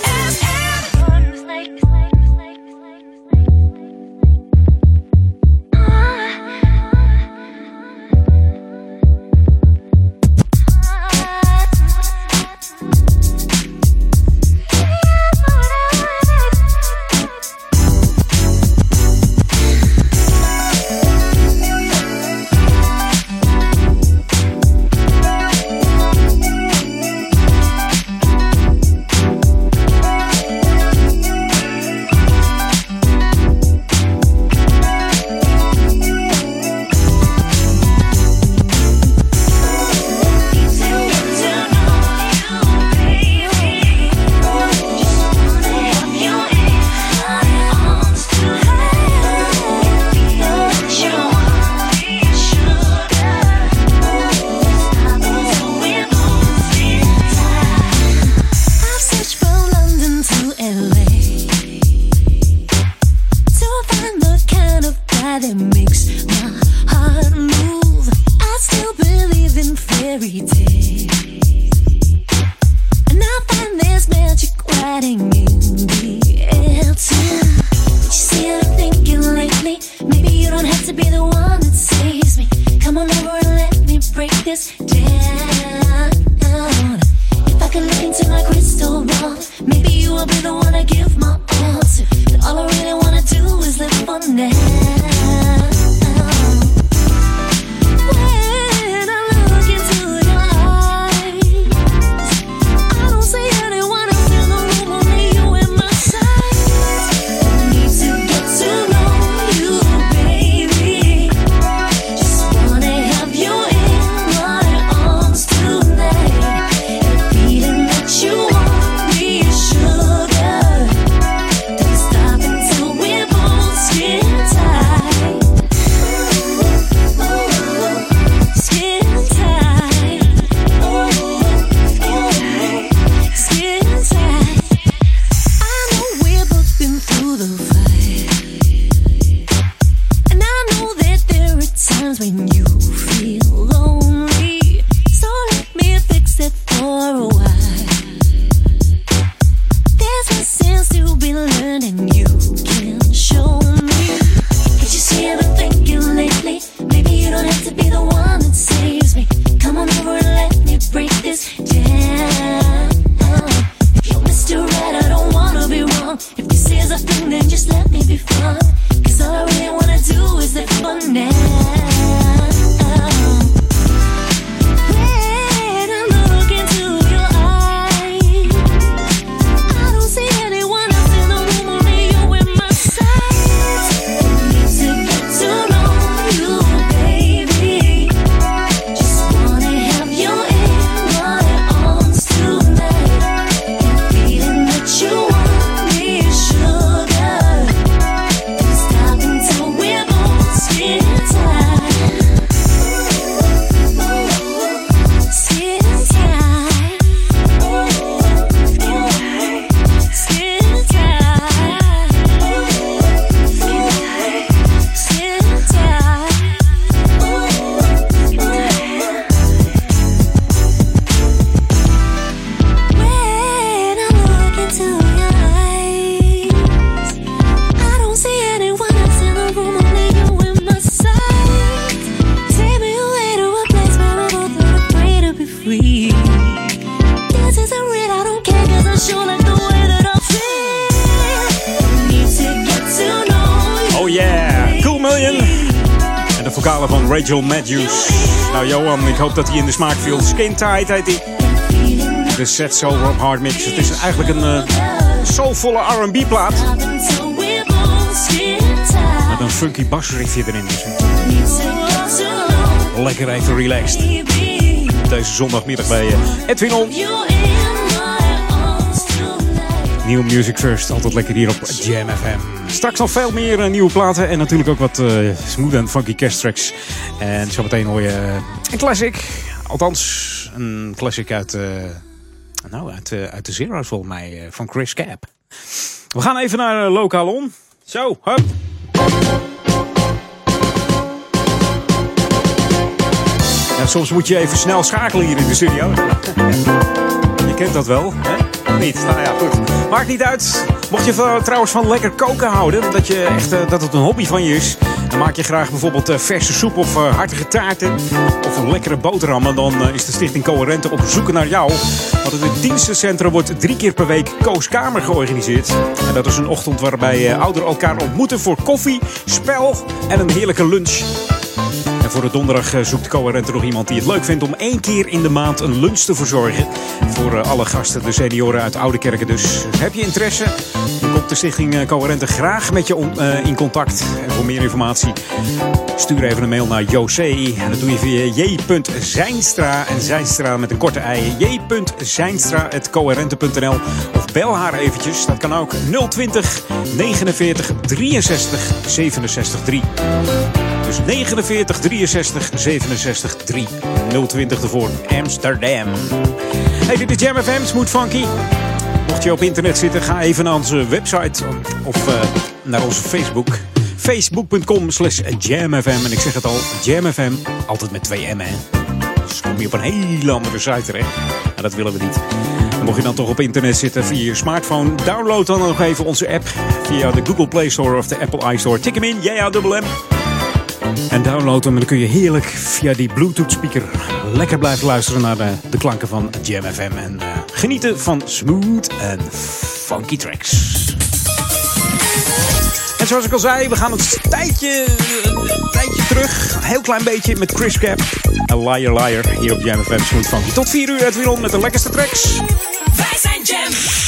vocalen van Rachel Matthews. Nou Johan, ik hoop dat hij in de smaak viel. Skin Tight heet hij. De Set Soul Hard Mix. Het is eigenlijk een uh, soulvolle R&B plaat. Met een funky basriffje erin. Dus. Lekker even relaxed. Deze zondagmiddag bij eh, Edwin On. New Music First, altijd lekker hier op Jam FM. Straks nog veel meer eh, nieuwe platen en natuurlijk ook wat eh, smooth en funky kersttracks. En zometeen hoor je eh, een classic. Althans, een classic uit, nou, uit, uit de Zero's volgens mij, van Chris Cap. We gaan even naar uh, Lokaal On. Zo, hup. Soms moet je even snel schakelen hier in de studio. <laughs> Je kent dat wel, hè? Nou ja, goed. Maakt niet uit. Mocht je trouwens van lekker koken houden, dat, je echt, eh, dat het een hobby van je is. Dan maak je graag bijvoorbeeld eh, verse soep of eh, hartige taarten. Of een lekkere boterhammen. Dan is de Stichting Coherente op zoek naar jou. Want het dienstencentrum wordt drie keer per week Kooskamer georganiseerd. En dat is een ochtend waarbij ouderen elkaar ontmoeten voor koffie, spel en een heerlijke lunch. Voor de donderdag eh, zoekt Coherente nog iemand die het leuk vindt om één keer in de maand een lunch te verzorgen. Voor eh, alle gasten, de senioren uit Oude Kerken dus. Heb je interesse? Dan komt de stichting eh, Coherente graag met je in contact. En voor meer informatie stuur even een mail naar JOC. En dat doe je via j.zijnstra en Zijnstra met een korte ei. j.zijnstra.coherente.nl Of bel haar eventjes. Dat kan ook 020 49 63 67 3. Dus 49 63 67 3. 020 ervoor. Amsterdam. Hey, dit is Jam FM, Smooth Funky. Mocht je op internet zitten, ga even naar onze website of eh, naar onze Facebook. Facebook.com slash jamfm. En ik zeg het al, jamfm, altijd met twee M hè. Dus kom je op een hele andere site terecht. En dat willen we niet. Mocht je dan toch op internet zitten via je smartphone, download dan nog even onze app via de Google Play Store of de Apple iStore. Tik hem in, JA-M. En download hem en dan kun je heerlijk via die Bluetooth speaker lekker blijven luisteren naar de, klanken van Jam FM. En eh, genieten van smooth en funky tracks. En zoals ik al zei, we gaan een tijdje, een tijdje terug. Een heel klein beetje met Chris Cap. En Liar Liar hier op Jam FM Smooth Funky. Tot 4 uur Edwin met de lekkerste tracks. Wij zijn Jam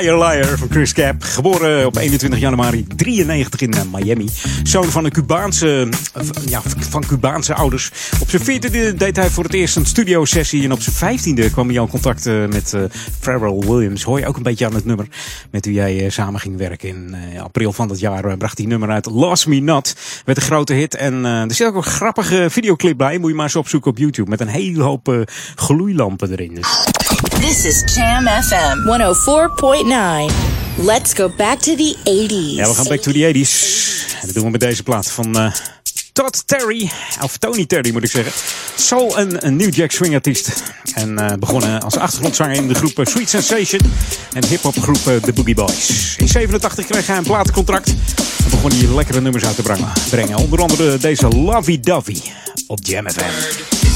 liar Liar van Chris Cap. Geboren op 21 januari 93 in eh, Miami. Zoon van een Cubaanse, eh, ja, van Cubaanse ouders. Op zijn 14e deed hij voor het eerst een studiosessie. En op zijn 15e kwam hij al in contact eh, met Pharrell Williams. Hoor je ook een beetje aan het nummer met wie jij samen ging werken. In april van dat jaar bracht hij nummer uit Lost Me Not. Werd een grote hit. En er zit ook een grappige videoclip bij. Moet je maar eens opzoeken op YouTube. Met een hele hoop gloeilampen erin. Dus. This is Jam FM 104.9. Let's go back to the 80s. Ja, we gaan back to the 80s. En dat doen we met deze plaat van eh, Todd Terry. Of Tony Terry moet ik zeggen. Soul en een New Jack Swing artiest. En eh, begonnen als achtergrondzanger in de groep eh, Sweet Sensation. En hip-hop groep The Boogie Boys. In 87 kreeg hij een platencontract. En begon hij lekkere nummers uit te brengen. brengen. Onder andere deze Lovey Dovey op Jam FM.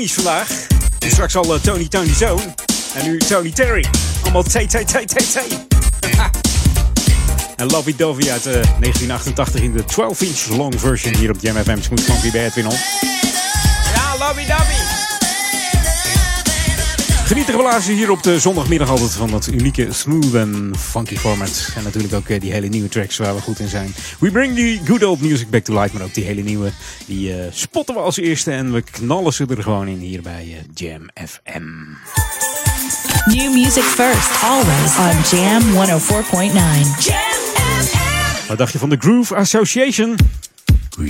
Tony's vandaag. Dus straks al eh, Tony Tony Zoon. En nu Tony Terry. Allemaal T, T, T, T, T. En Lovey Dovey uit eh, 1988 in de 12-inch long version hier op Jam FM. Smooth Funky bij Edwin. Ja, Lovey Dovey. Geniet er wel hier op de zondagmiddag altijd van dat unieke smooth en funky format. En natuurlijk ook eh, die hele nieuwe tracks waar we goed in zijn. We bring the good old music back to life, maar ook die hele nieuwe. Die eh, spotten we als eerste en we knallen ze er gewoon in hier bij eh, Jam FM. New music first, always on Jam 104.9. Wat dacht je van de Groove Association? Oh,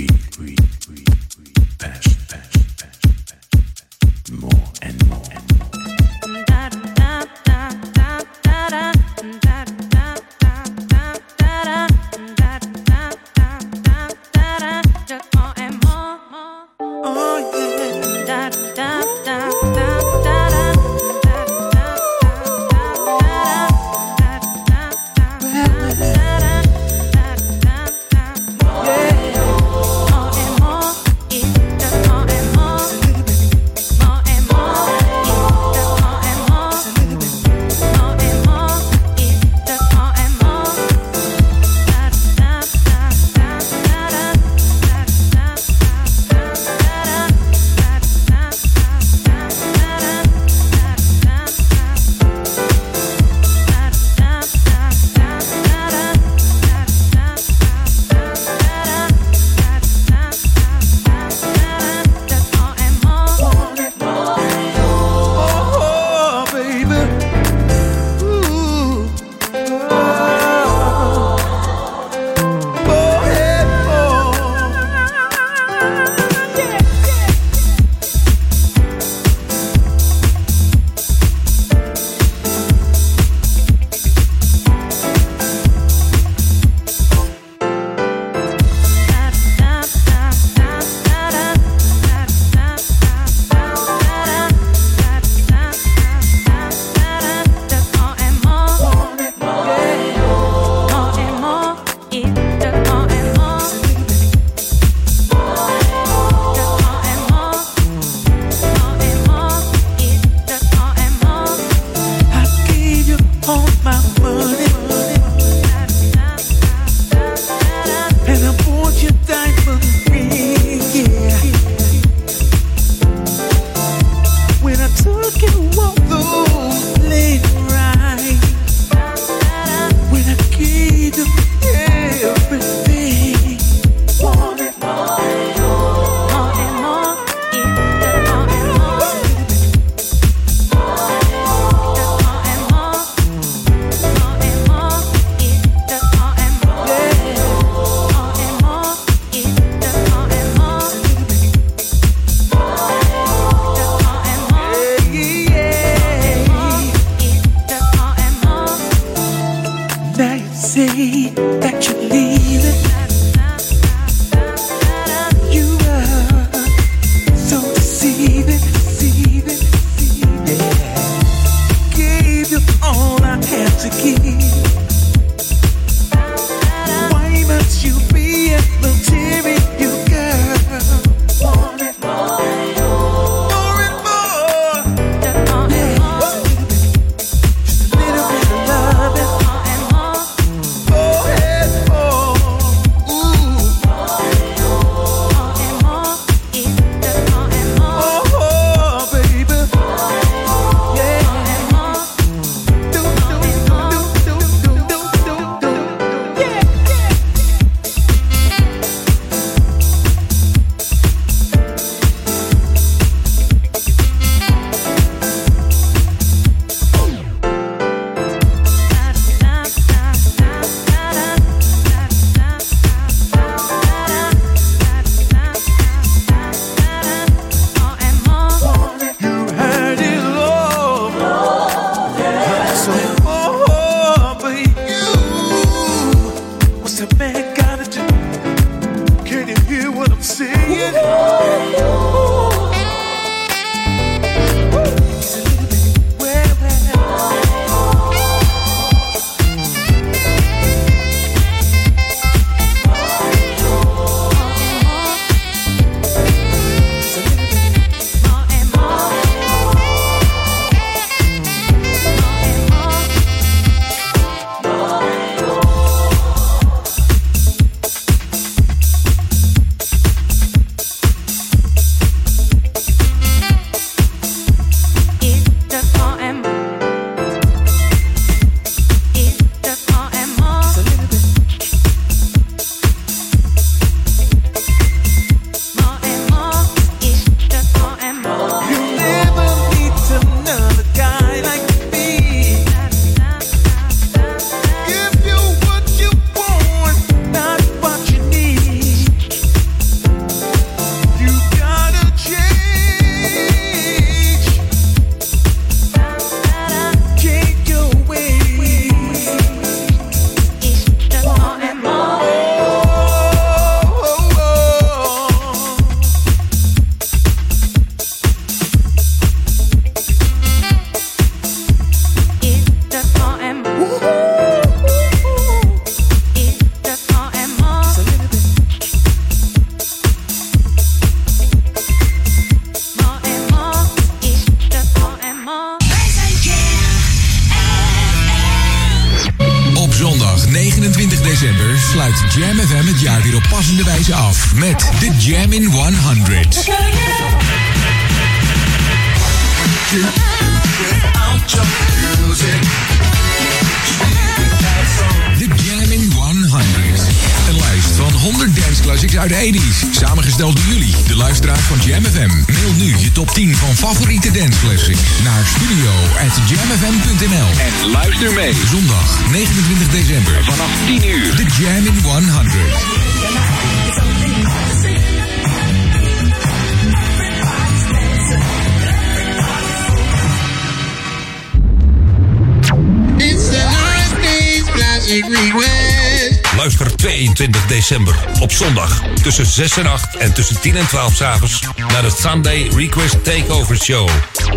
tussen 6 en 8 en tussen 10 en 12 s'avonds naar de Sunday Request Takeover Show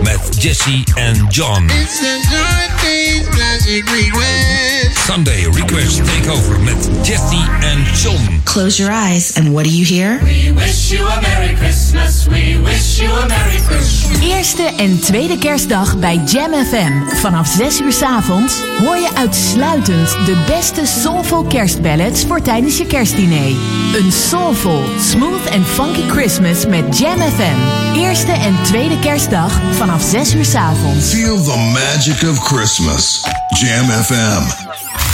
met Jesse en John. Sunday Request Takeover met Jesse en John. Close your eyes, and what do you hear? We wish you a Merry Christmas. We wish you a Merry Christmas. Eerste en tweede kerstdag bij Jam FM. Vanaf 6 uur 's avonds hoor je uitsluitend de beste soulful kerstballads voor tijdens je kerstdiner. Een soulful, smooth en funky Christmas met Jam FM. Eerste en tweede kerstdag vanaf 6 uur 's avonds. Feel the magic of Christmas. Jam FM.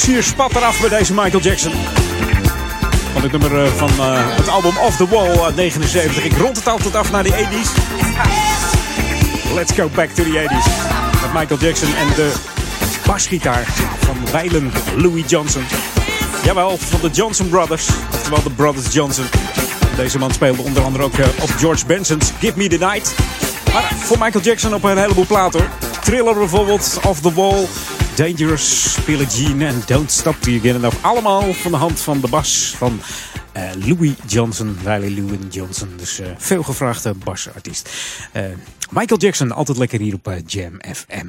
Plezier spat eraf bij deze Michael Jackson. Van het nummer eh, van eh, het album Off the Wall uit 79. Ik rond het altijd af naar de 80s. Let's go back to the 80s. Met Michael Jackson en de basgitaar van Weilen Louis Johnson. Jawel, van de Johnson Brothers. Oftewel de Brothers Johnson. Deze man speelde onder andere ook eh, op George Benson's Give Me The Night. Maar voor Michael Jackson op een heleboel platen hoor. Thriller bijvoorbeeld, Off The Wall, Dangerous, Billie Jean en Don't Stop Till You Get Enough. Allemaal van de hand van de bas van eh, Louis Johnson, Riley Louis Johnson. Dus eh, veel gevraagde basartiest. Eh, Michael Jackson, altijd lekker hier op Jam FM.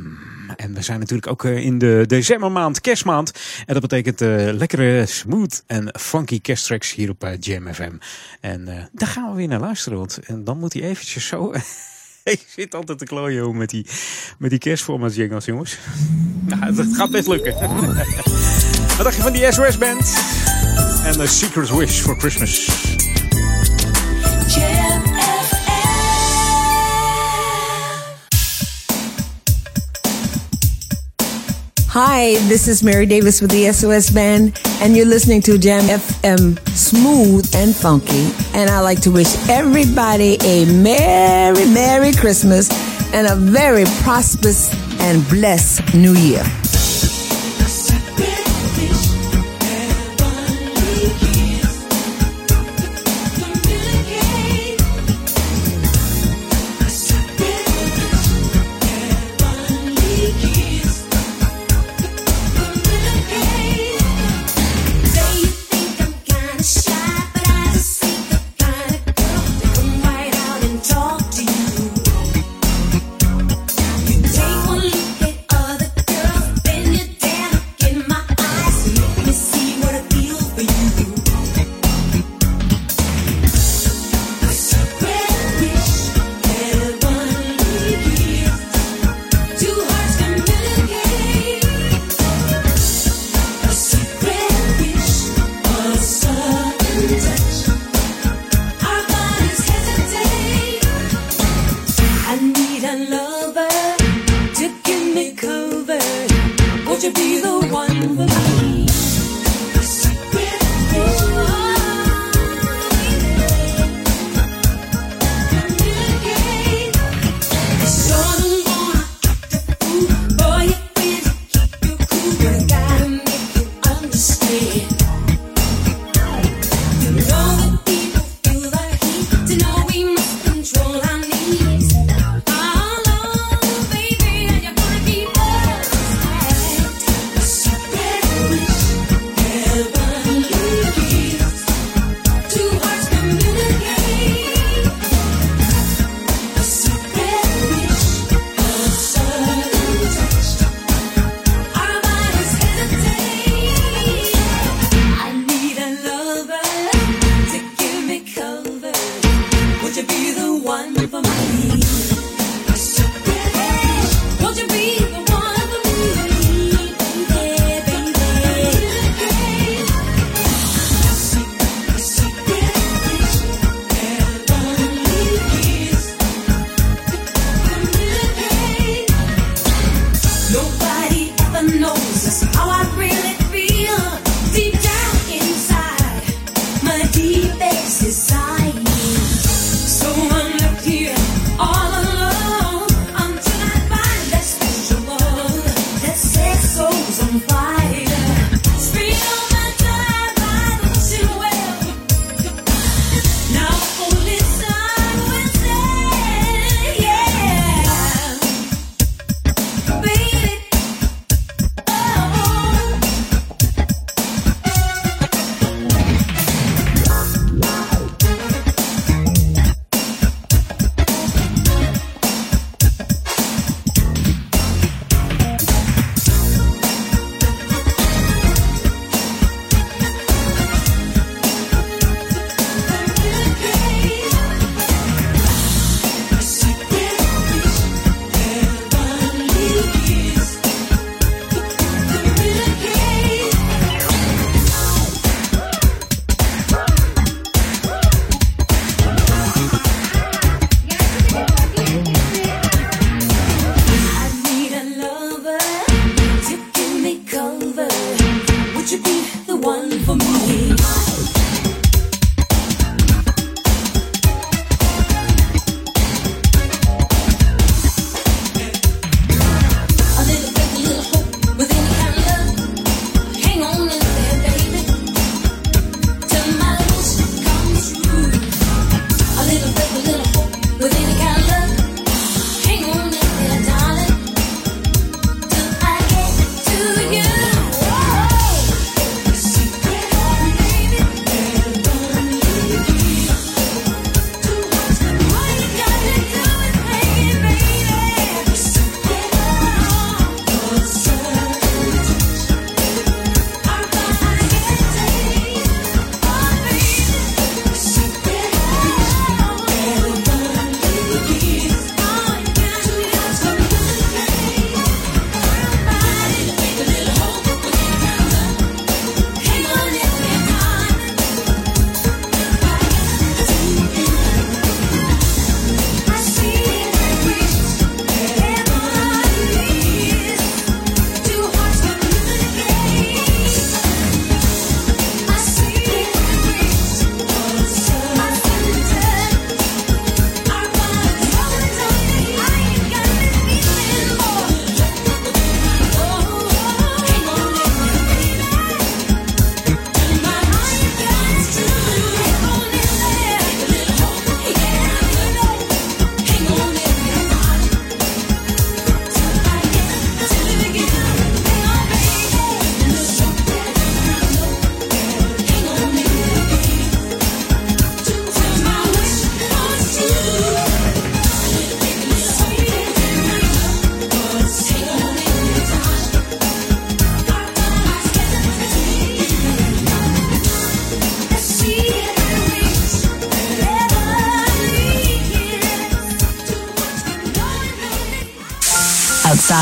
En we zijn natuurlijk ook in de decembermaand, kerstmaand. En dat betekent lekkere, smooth en funky kersttracks hier op Jam FM. En daar gaan we weer naar luisteren. Want en dan moet hij eventjes zo... <laughs> <laughs> Ik zit altijd te klooien met die, met die kerstformats jongens. <laughs> Nou, het gaat best lukken. <laughs> Wat dacht je van die SOS Band? En The Secret Wish for Christmas. Hi, this is Mary Davis with the SOS Band, and you're listening to Jam FM Smooth and Funky. And I like to wish everybody a Merry, Merry Christmas and a very prosperous and blessed New Year.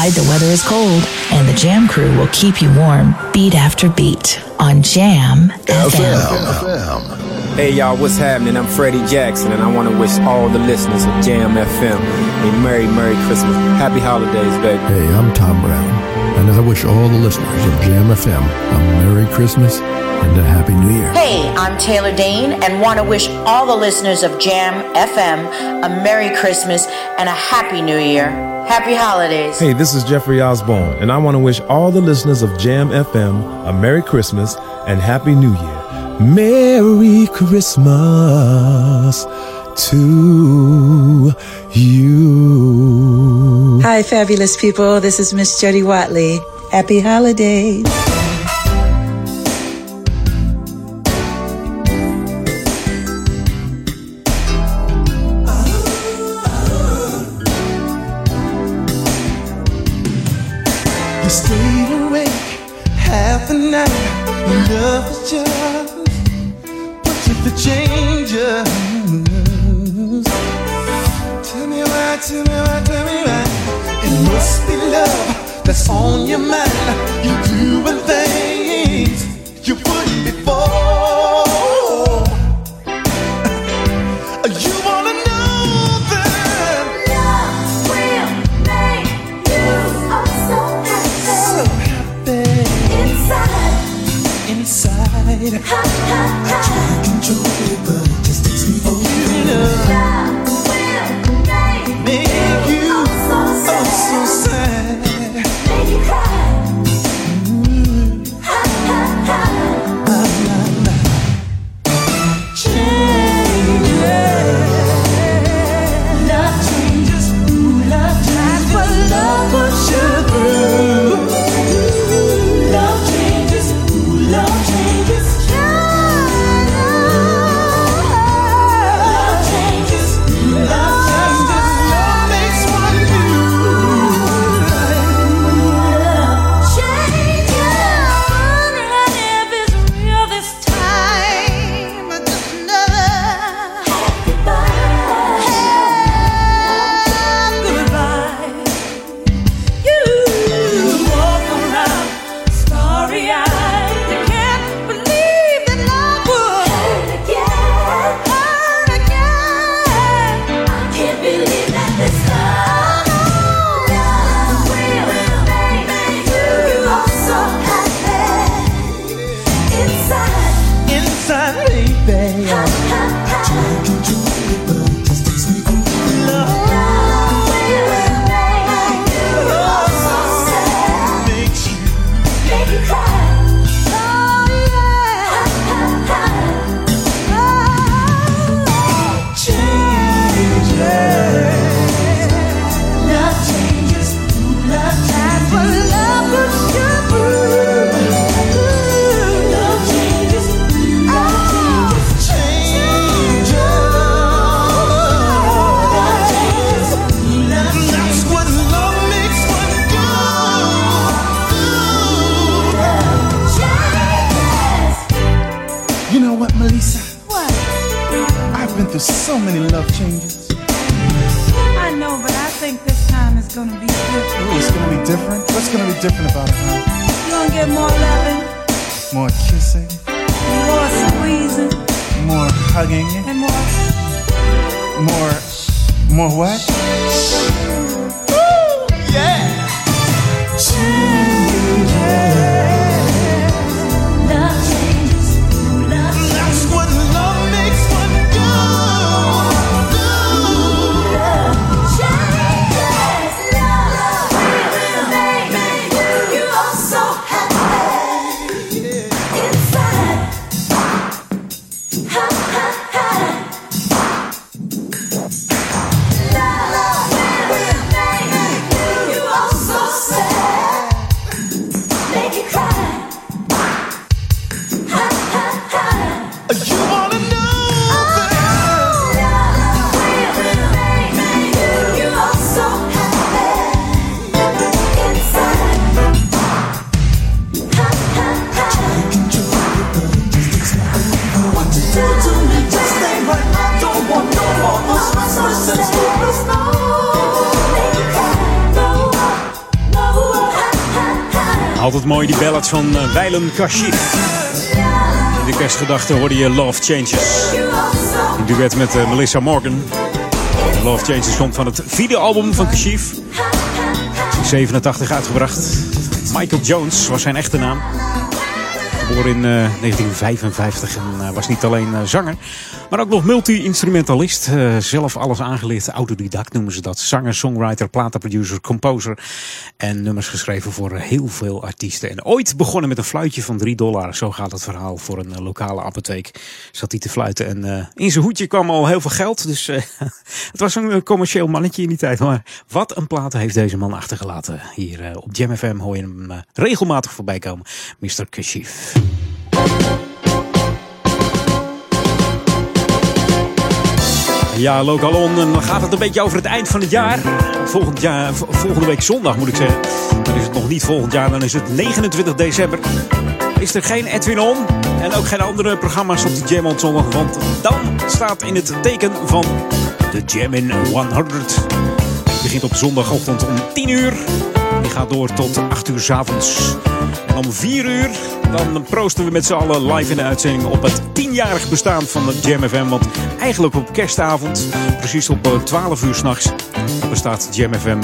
Outside, the weather is cold, and the Jam crew will keep you warm beat after beat on Jam FM. Hey y'all, what's happening? I'm Freddie Jackson, and I want to wish all the listeners of Jam FM a Merry, Merry Christmas. Happy holidays, baby. Hey, I'm Tom Brown, and I wish all the listeners of Jam FM a Merry Christmas and a Happy New Year. Hey, I'm Taylor Dane and want to wish all the listeners of Jam FM a Merry Christmas and a Happy New Year. Happy holidays. Hey, this is Jeffrey Osborne, and I want to wish all the listeners of Jam FM a Merry Christmas and Happy New Year. Merry Christmas to you. Hi, fabulous people. This is Miss Jody Watley. Happy holidays. Love changes. I know, but I think this time is gonna be different. Ooh, it's gonna be different. What's gonna be different about it, huh? You gonna get more loving, More kissing, more squeezing, more hugging, and more. more, more what? Mooi, die ballads van uh, Weilen Kashif. In de kerstgedachte hoorde je Love Changes. Een duet met uh, Melissa Morgan. Love Changes komt van het videoalbum van Kashif. 87 uitgebracht. Michael Jones was zijn echte naam. Geboren in uh, 1955 en uh, was niet alleen zanger, maar ook nog multi-instrumentalist. zelf alles aangeleerd, autodidact noemen ze dat. Zanger, songwriter, platenproducer, composer. En nummers geschreven voor heel veel artiesten. En ooit begonnen met een fluitje van 3 dollar. Zo gaat het verhaal voor een lokale apotheek. Zat hij te fluiten en in zijn hoedje kwam al heel veel geld. Dus <laughs> het was een commercieel mannetje in die tijd. Maar wat een platen heeft deze man achtergelaten. Hier op Jam FM hoor je hem regelmatig voorbij komen. Mr. Kashif. Ja, Lokalon, dan gaat het een beetje over het eind van het jaar. Volgend jaar volgende week zondag moet ik zeggen. Dan is het nog niet volgend jaar, dan is het 29 december. Is er geen Edwin On en ook geen andere programma's op de Jam on zondag. Want dan staat in het teken van de Jam in 100. Het begint op zondagochtend om 10 uur. Gaat door tot 8 uur s avonds. En om 4 uur dan proosten we met z'n allen live in de uitzending op het 10-jarig bestaan van de Jam FM. Want eigenlijk op kerstavond, precies op 12 uur s'nachts, bestaat Jam FM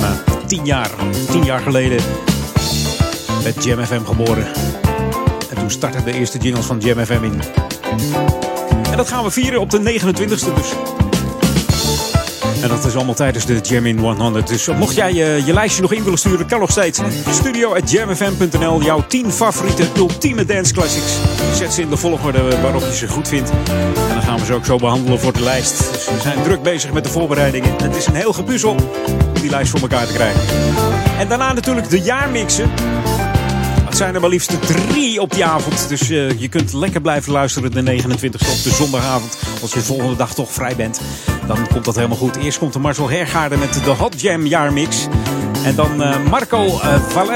10 jaar. 10 jaar geleden werd Jam FM geboren. En toen startten de eerste jingles van Jam FM in. En dat gaan we vieren op de 29e dus. En dat is allemaal tijdens de Jam in 100. Dus mocht jij je, je lijstje nog in willen sturen, kan nog steeds. Studio at jamfm.nl. Jouw 10 favoriete ultieme dance classics. Zet ze in de volgorde waarop je ze goed vindt. En dan gaan we ze ook zo behandelen voor de lijst. Dus we zijn druk bezig met de voorbereidingen. Het is een heel gepuzzel om die lijst voor elkaar te krijgen. En daarna natuurlijk de jaarmixen. Het zijn er maar liefst drie op die avond. Dus uh, je kunt lekker blijven luisteren de 29e op de zondagavond. Als je de volgende dag toch vrij bent. Dan komt dat helemaal goed. Eerst komt de Marcel Hergaarde met de Hot Jam jaarmix. En dan uh, Marco uh,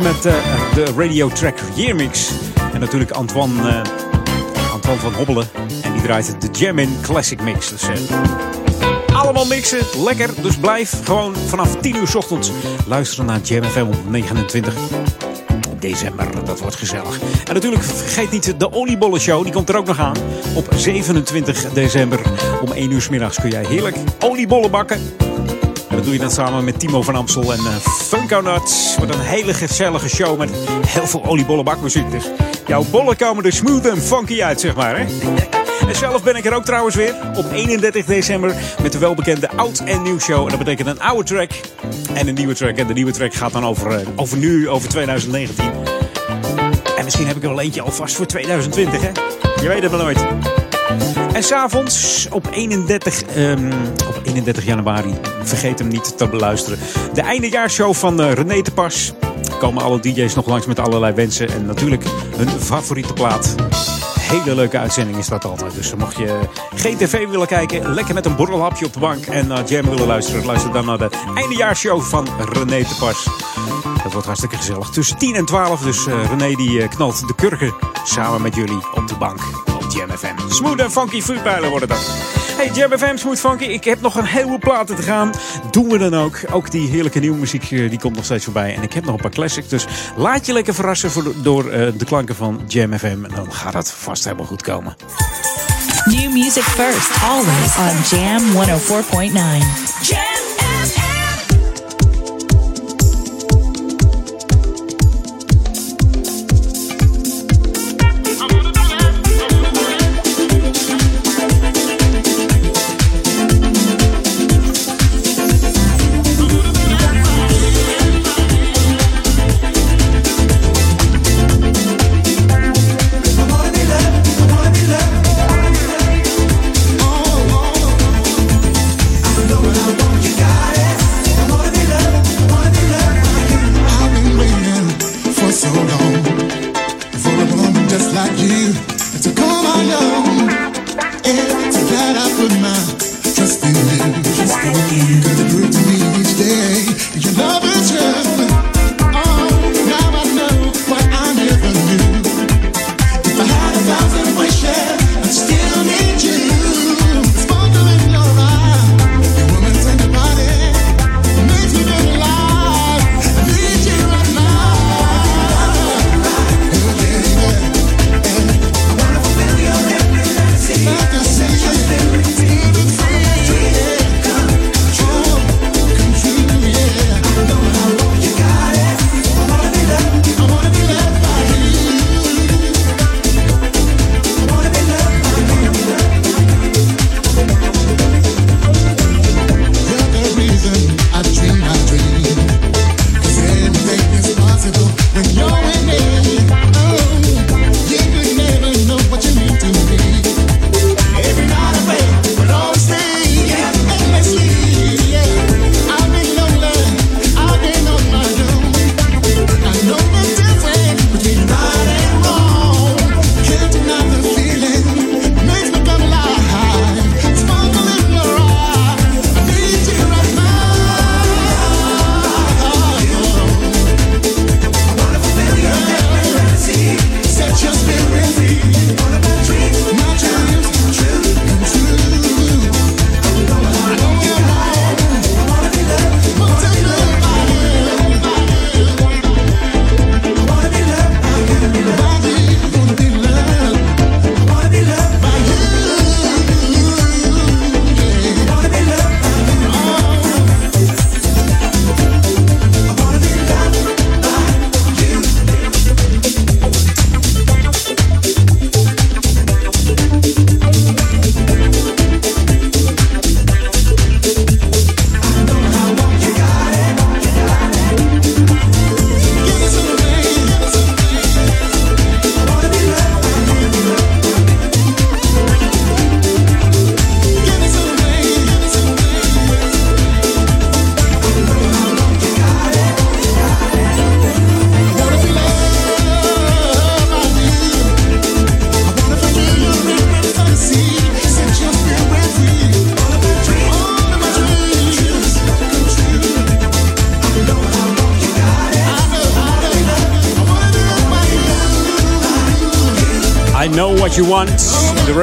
met de Radio Track Yearmix. En natuurlijk Antoine, Antoine van Hobbelen. En die draait de Jam in Classic Mix. Dus allemaal mixen. Lekker. Dus blijf gewoon vanaf 10 uur s ochtends luisteren naar Jam FM op 29 december. Dat wordt gezellig. En natuurlijk vergeet niet de oliebollen show. Die komt er ook nog aan. Op 27 december om 1 uur s middags kun jij heerlijk oliebollen bakken. En dat doe je dan samen met Timo van Amstel en uh, Funko Nuts. Wordt een hele gezellige show met heel veel oliebollenbakmuziek. Dus jouw bollen komen er smooth en funky uit, zeg maar. Hè? En zelf ben ik er ook trouwens weer op 31 december met de welbekende Oud en Nieuw Show. En dat betekent een oude track en een nieuwe track. En de nieuwe track gaat dan over, over nu, over 2019. En misschien heb ik er wel eentje alvast voor 2020, hè? Je weet het maar nooit. En s'avonds op 31, um, op 31 januari, vergeet hem niet te beluisteren. De eindejaarshow van uh, René de Pas. Komen alle DJ's nog langs met allerlei wensen. En natuurlijk hun favoriete plaat hele leuke uitzending is dat altijd. Dus mocht je geen tv willen kijken, lekker met een borrelhapje op de bank en naar Jam willen luisteren, luister dan naar de eindejaarshow van René de Pas. Dat wordt hartstikke gezellig. Tussen 10 en 12, dus uh, René die knalt de kurken samen met jullie op de bank Jam FM. Smooth en funky vuurpijlen worden dat. Hey Jam FM, Smooth Funky, ik heb nog een heleboel platen te gaan. Doen we dan ook. Ook die heerlijke nieuwe muziek die komt nog steeds voorbij. En ik heb nog een paar classics, dus laat je lekker verrassen voor, door uh, de klanken van Jam FM. Dan gaat het vast helemaal goed komen. New music first, always on Jam 104.9. Jam!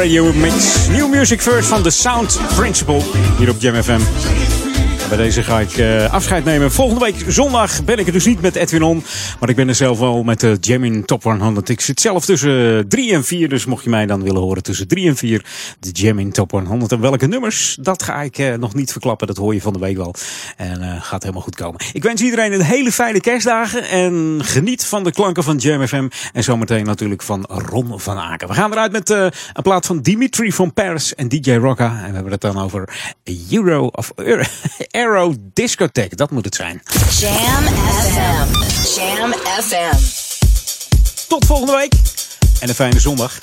Radio mix. New music first van The Sound Principle. Hier op Jam FM. Bij deze ga ik uh, afscheid nemen. Volgende week zondag ben ik er dus niet met Edwin On. Maar ik ben er zelf wel met de Jam in Top 100. Ik zit zelf tussen 3 en 4. Dus mocht je mij dan willen horen tussen 3 en 4. Jam in Top 100. En welke nummers, dat ga ik uh, nog niet verklappen. Dat hoor je van de week wel. En uh, gaat helemaal goed komen. Ik wens iedereen een hele fijne kerstdagen. En geniet van de klanken van Jam FM. En zometeen natuurlijk van Ron van Aken. We gaan eruit met een plaat van Dimitri van Paris en DJ Rocca. En we hebben het dan over Euro of Euro. <laughs> Aero Discotheek, dat moet het zijn. Jam FM. Jam FM. Tot volgende week. En een fijne zondag.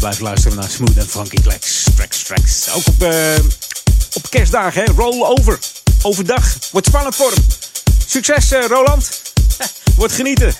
En blijf luisteren naar Smooth and Funky Tracks. Tracks, tracks. Ook op, uh, op kerstdagen, hè. Roll over. Overdag. Wordt spannend voor hem. Succes, uh, Roland. <laughs> Wordt genieten.